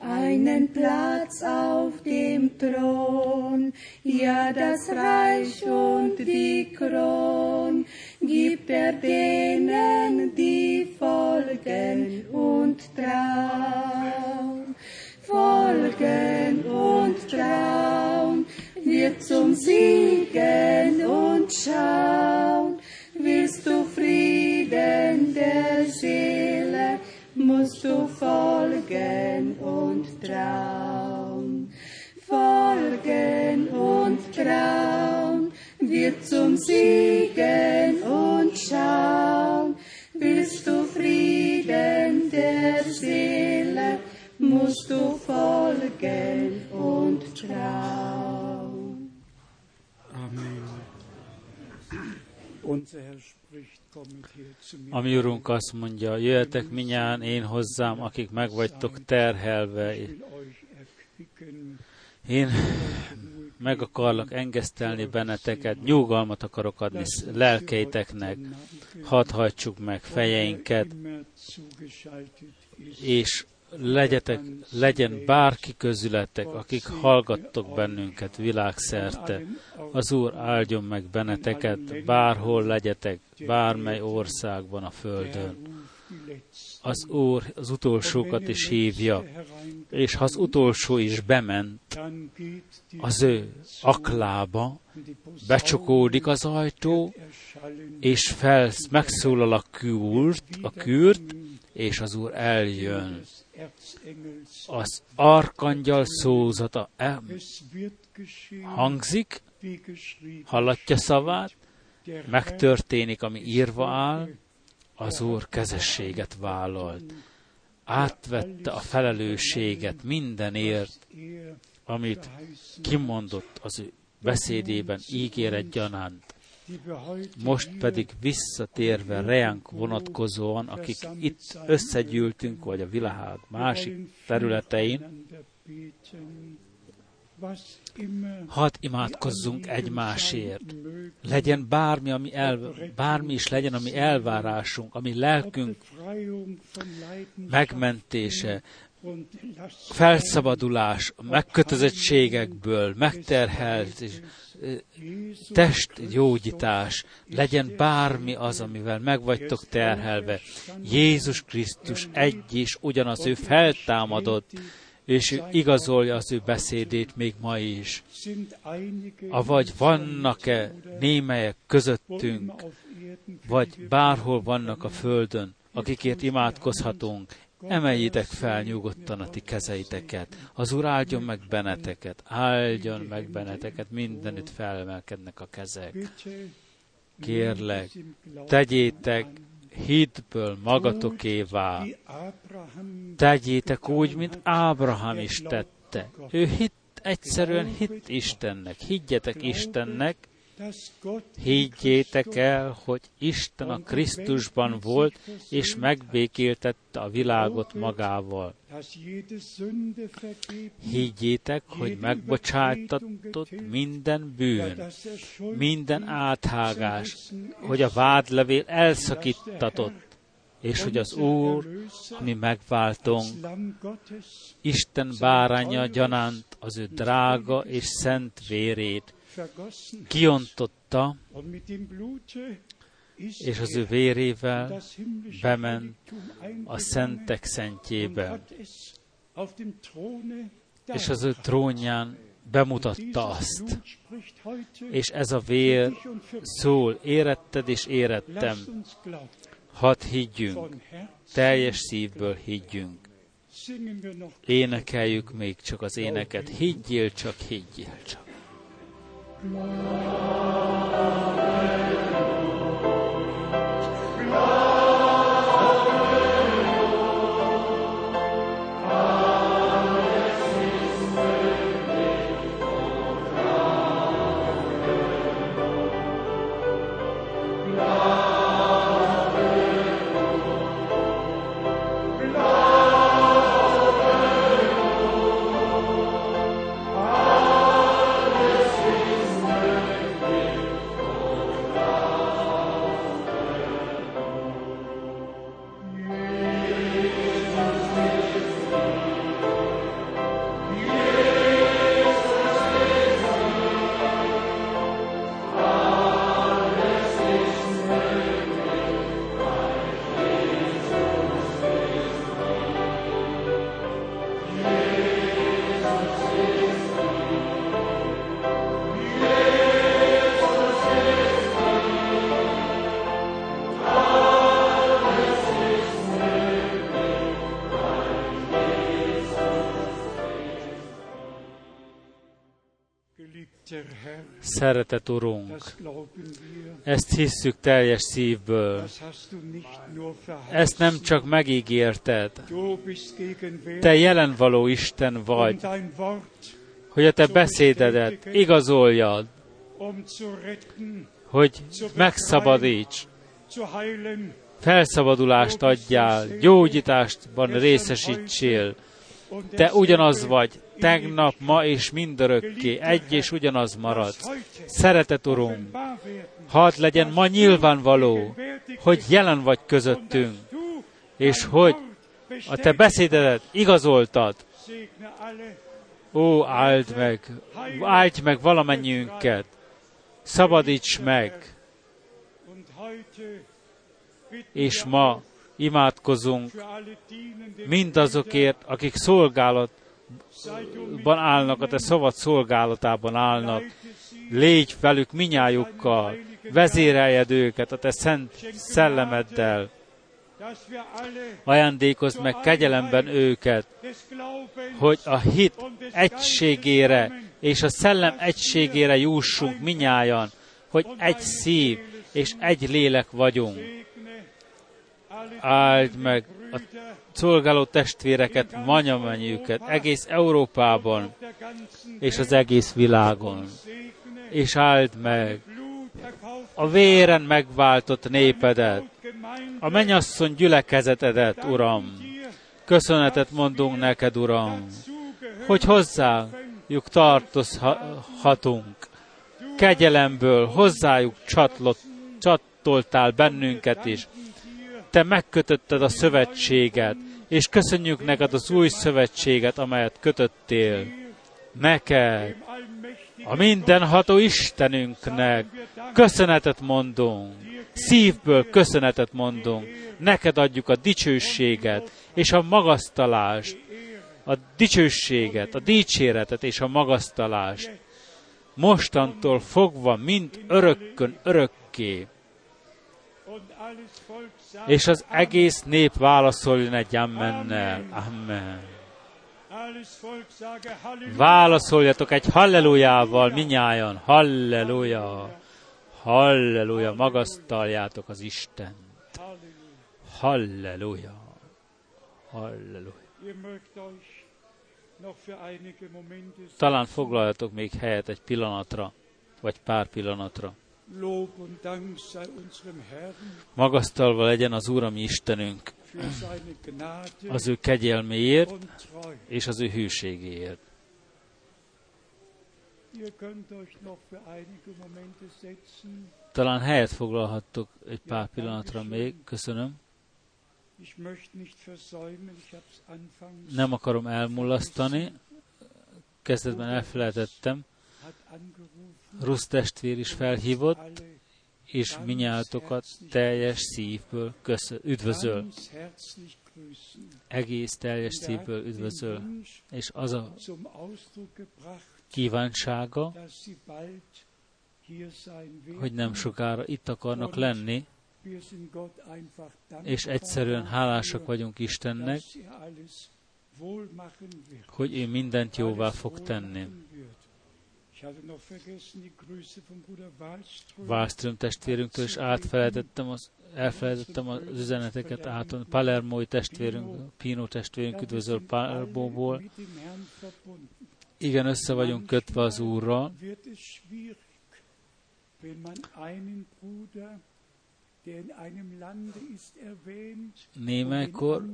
Einen Platz auf dem Thron, ja das Reich und die Kron, gibt er denen, die folgen und trauen. Folgen und trauen, wird zum Siegen und schauen. Willst du Frieden der Seele, musst du folgen und trauen. Folgen und trauen, wird zum Siegen und schauen. Willst du Frieden der Seele, musst du folgen und trauen. Amen. Unser Herr spricht, kommt her zu mir. A mi Urunk azt mondja, jöjjetek minnyáján én hozzám, akik meg vagytok terhelve. Én meg akarlak engesztelni benneteket, nyugalmat akarok adni lelkeiteknek, hadd hajtsuk meg fejeinket, és legyetek, legyen bárki közületek, akik hallgattok bennünket világszerte. Az Úr áldjon meg benneteket, bárhol legyetek, bármely országban a földön. Az Úr az utolsókat is hívja, és ha az utolsó is bement az ő aklába, becsukódik az ajtó, és felsz, megszólal a kürt, a kürt, és az Úr eljön. Az arkangyal szózata e- hangzik, hallatja szavát, megtörténik, ami írva áll, az Úr kezességet vállalt. Átvette a felelősséget mindenért, amit kimondott az ő beszédében ígéret gyanánt. Most pedig visszatérve reánk vonatkozóan, akik itt összegyűltünk, vagy a világ másik területein, Hadd imádkozzunk egymásért. Legyen bármi, ami el, bármi is legyen, ami elvárásunk, ami lelkünk megmentése, felszabadulás, megkötözettségekből, megterhelt és testgyógyítás, legyen bármi az, amivel meg vagytok terhelve. Jézus Krisztus egy és ugyanaz, ő feltámadott, és ő igazolja az ő beszédét még ma is. Avagy vannak-e némelyek közöttünk, vagy bárhol vannak a földön, akikért imádkozhatunk, emeljétek fel nyugodtan a ti kezeiteket. Az Úr áldjon meg benneteket, áldjon meg benneteket, mindenütt felemelkednek a kezek. Kérlek, tegyétek hitből magatokévá. Tegyétek úgy, mint Ábrahám is tette. Ő hit, egyszerűen hit Istennek. Higgyetek Istennek, Higgyétek el, hogy Isten a Krisztusban volt, és megbékéltette a világot magával. Higgyétek, hogy megbocsájtatott minden bűn, minden áthágás, hogy a vádlevél elszakítatott, és hogy az Úr, mi megváltunk, Isten báránya gyanánt az ő drága és szent vérét, kiontotta, és az ő vérével bement a szentek szentjébe, és az ő trónján bemutatta azt. És ez a vér szól, éretted és érettem. Hadd higgyünk, teljes szívből higgyünk. Énekeljük még csak az éneket. Higgyél csak, higgyél csak. Amen. Szeretett Urunk, ezt hisszük teljes szívből. Ezt nem csak megígérted. Te jelenvaló Isten vagy, hogy a te beszédedet igazoljad, hogy megszabadíts, felszabadulást adjál, gyógyításban részesítsél. Te ugyanaz vagy, tegnap, ma és mindörökké egy és ugyanaz marad. Szeretet, Urum, hadd legyen ma nyilvánvaló, hogy jelen vagy közöttünk, és hogy A te beszédedet igazoltad. Ó, áld meg, áldj meg valamennyiünket. Szabadíts meg. És ma imádkozunk mindazokért, akik szolgálatban állnak, a te szavad szolgálatában állnak. Légy velük minnyájukkal, vezéreljed őket a te szent szellemeddel. Ajándékozd meg kegyelemben őket, hogy a hit egységére és a szellem egységére jussunk minnyájan, hogy egy szív és egy lélek vagyunk. Áldj meg a szolgáló testvéreket, manyamennyűket, egész Európában és az egész világon. És áld meg a véren megváltott népedet, a mennyasszony gyülekezetedet, Uram. Köszönetet mondunk neked, Uram, hogy hozzájuk tartozhatunk. Kegyelemből hozzájuk csatlott, csatoltál bennünket is. Te megkötötted a szövetséget, és köszönjük neked az új szövetséget, amelyet kötöttél. Neked, a mindenható Istenünknek köszönetet mondunk, szívből köszönetet mondunk, neked adjuk a dicsőséget és a magasztalást, a dicsőséget, a dicséretet és a magasztalást. Mostantól fogva, mint örökkön örökké. És az egész nép válaszoljon egy ammennel. Amen. Válaszoljatok egy hallelujával minnyájan. Halleluja. Halleluja. Magasztaljátok az Istent. Halleluja. Halleluja. Talán foglaljatok még helyet egy pillanatra, vagy pár pillanatra. Magasztalva legyen az Úr, ami Istenünk, az ő kegyelméért és az ő hűségéért. Talán helyet foglalhattok egy pár pillanatra még. Köszönöm. Nem akarom elmulasztani. Kezdetben elfelejtettem. Rusz testvér is felhívott, és minnyátokat teljes szívből köszön, üdvözöl. Egész teljes szívből üdvözöl. És az a kívánsága, hogy nem sokára itt akarnak lenni, és egyszerűen hálásak vagyunk Istennek, hogy ő mindent jóvá fog tenni. Wallström testvérünktől is átfelejtettem az, elfelejtettem az üzeneteket áton. Palermói testvérünk, Pino testvérünk üdvözöl Palermóból. Igen, össze vagyunk kötve az Úrral. Némelykor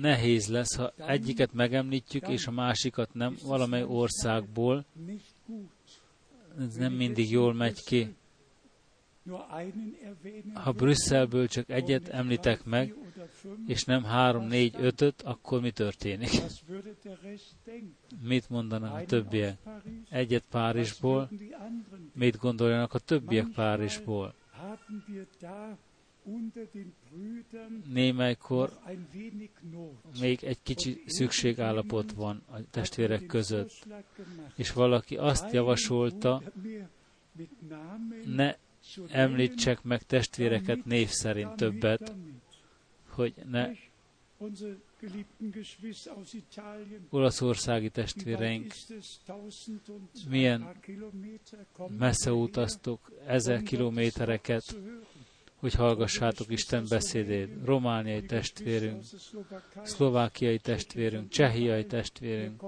nehéz lesz, ha egyiket megemlítjük, és a másikat nem, valamely országból. Ez nem mindig jól megy ki. Ha Brüsszelből csak egyet említek meg, és nem három, négy, ötöt, akkor mi történik? Mit mondanak a többiek? Egyet Párizsból, mit gondoljanak a többiek Párizsból? Némelykor még egy kicsi szükségállapot van a testvérek között, és valaki azt javasolta, ne említsek meg testvéreket név szerint többet, hogy ne olaszországi testvéreink milyen messze utaztok ezer kilométereket, hogy hallgassátok Isten beszédét. Romániai testvérünk, szlovákiai testvérünk, csehiai testvérünk,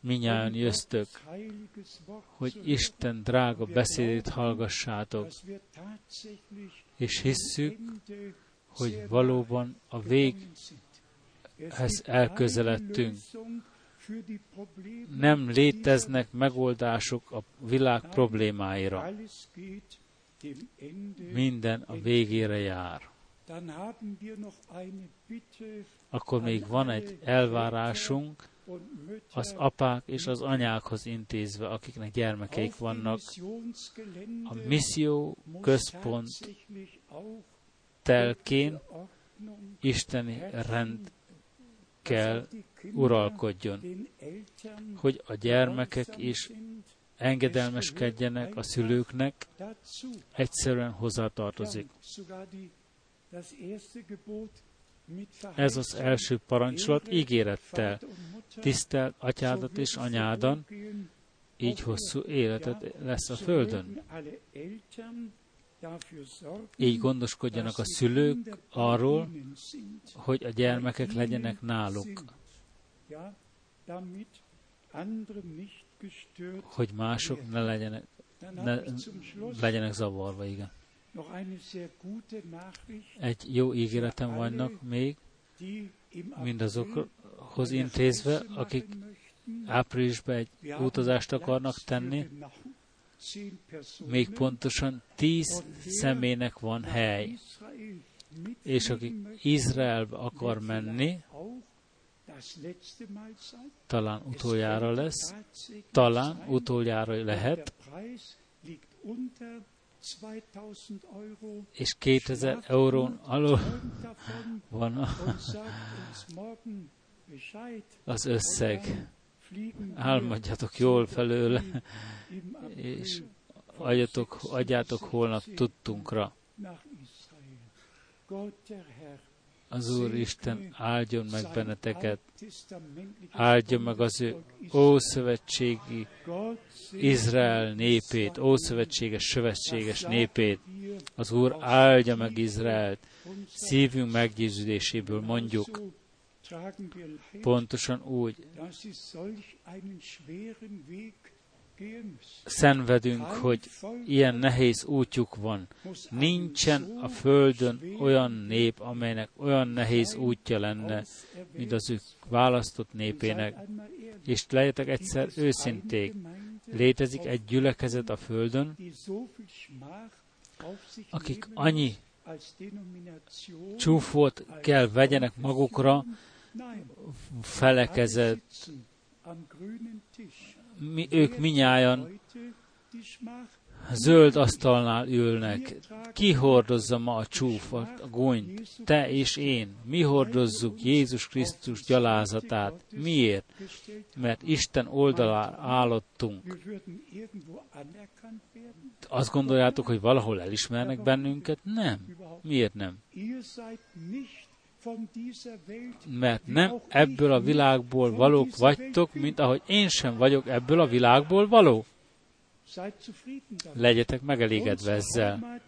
minnyáján jöztök, hogy Isten drága beszédét hallgassátok, és hisszük, hogy valóban a véghez elközeledtünk. Nem léteznek megoldások a világ problémáira. Minden a végére jár. Akkor még van egy elvárásunk az apák és az anyákhoz intézve, akiknek gyermekeik vannak. A misszió központ telkén isteni rend kell uralkodjon, hogy a gyermekek is. Engedelmeskedjenek a szülőknek, egyszerűen hozzátartozik. Ez az első parancsolat ígérettel. So atyádat és anyádan, így hosszú életed lesz a földön. Így gondoskodjanak a szülők arról, hogy a gyermekek legyenek náluk, hogy mások ne legyenek, ne legyenek zavarva, igen. Egy jó ígéretem vannak még, mindazokhoz intézve, akik áprilisban egy utazást akarnak tenni, még pontosan tíz személynek van hely, és akik Izraelbe akar menni, talán utoljára lesz, talán utoljára lehet, és 2000 eurón alul van az összeg. Álmodjatok jól felőle, és adjatok, adjátok holnap tudtunkra. Az Úr Isten áldjon meg benneteket, áldja meg az ő ószövetségi Izrael népét, ószövetséges, szövetséges népét. Az Úr áldja meg Izraelt, szívünk meggyőződéséből mondjuk, pontosan úgy szenvedünk, hogy ilyen nehéz útjuk van. Nincsen a Földön olyan nép, amelynek olyan nehéz útja lenne, mint az ő választott népének. És legyetek egyszer őszinték. Létezik egy gyülekezet a Földön, akik annyi csúfot kell vegyenek magukra, felekezett, mi, ők minnyáján zöld asztalnál ülnek. Ki hordozza ma a csúfot, a gúnyt? Te és én. Mi hordozzuk Jézus Krisztus gyalázatát. Miért? Mert Isten oldalára állottunk. Azt gondoljátok, hogy valahol elismernek bennünket? Nem. Miért nem? Mert nem ebből a világból valók vagytok, mint ahogy én sem vagyok ebből a világból való. Legyetek megelégedve ezzel.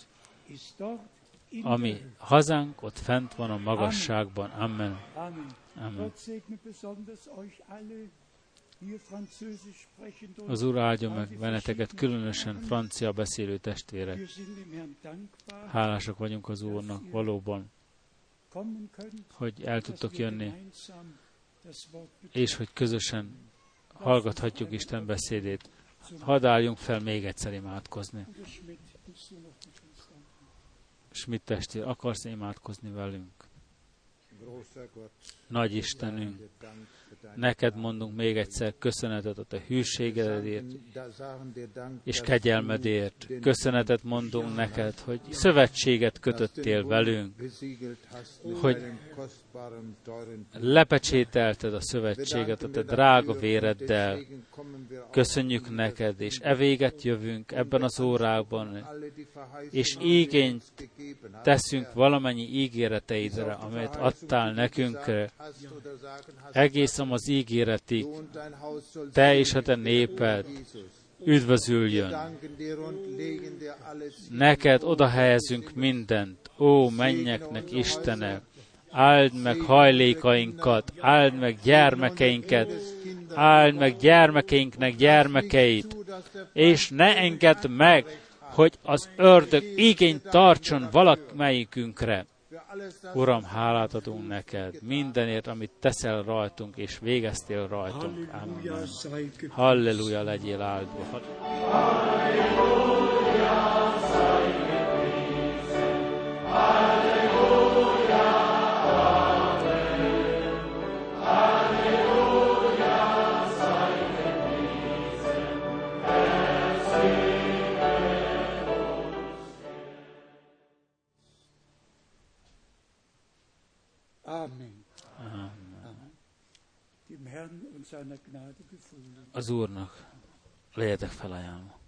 Ami hazánk ott fent van a magasságban. Amen. Amen. Az Úr áldja meg benneteket, különösen francia beszélő testvérek. Hálásak vagyunk az Úrnak, valóban hogy el tudtok jönni, és hogy közösen hallgathatjuk Isten beszédét. Hadd álljunk fel még egyszer imádkozni. Schmidt testvér, akarsz imádkozni velünk? Nagy Istenünk, neked mondunk még egyszer köszönetet a te hűségedért és kegyelmedért. Köszönetet mondunk neked, hogy szövetséget kötöttél velünk, hogy lepecsételted a szövetséget a te drága véreddel. Köszönjük neked, és e véget jövünk ebben az órában, és igényt teszünk valamennyi ígéreteidre, amelyet adtál nekünk egészen az ígéretig. Te és a te néped üdvözüljön. Neked oda helyezünk mindent, ó mennyeknek Istenek, áld meg hajlékainkat, áld meg gyermekeinket, áld meg gyermekeinknek gyermekeit, és ne engedd meg, hogy az ördög igényt tartson valamelyikünkre. Uram, hálát adunk neked mindenért, amit teszel rajtunk, és végeztél rajtunk. Amen. Halleluja, legyél áldva. Halleluja, Halleluja. Amen. Amen. Az Úrnak legyetek felajánlva.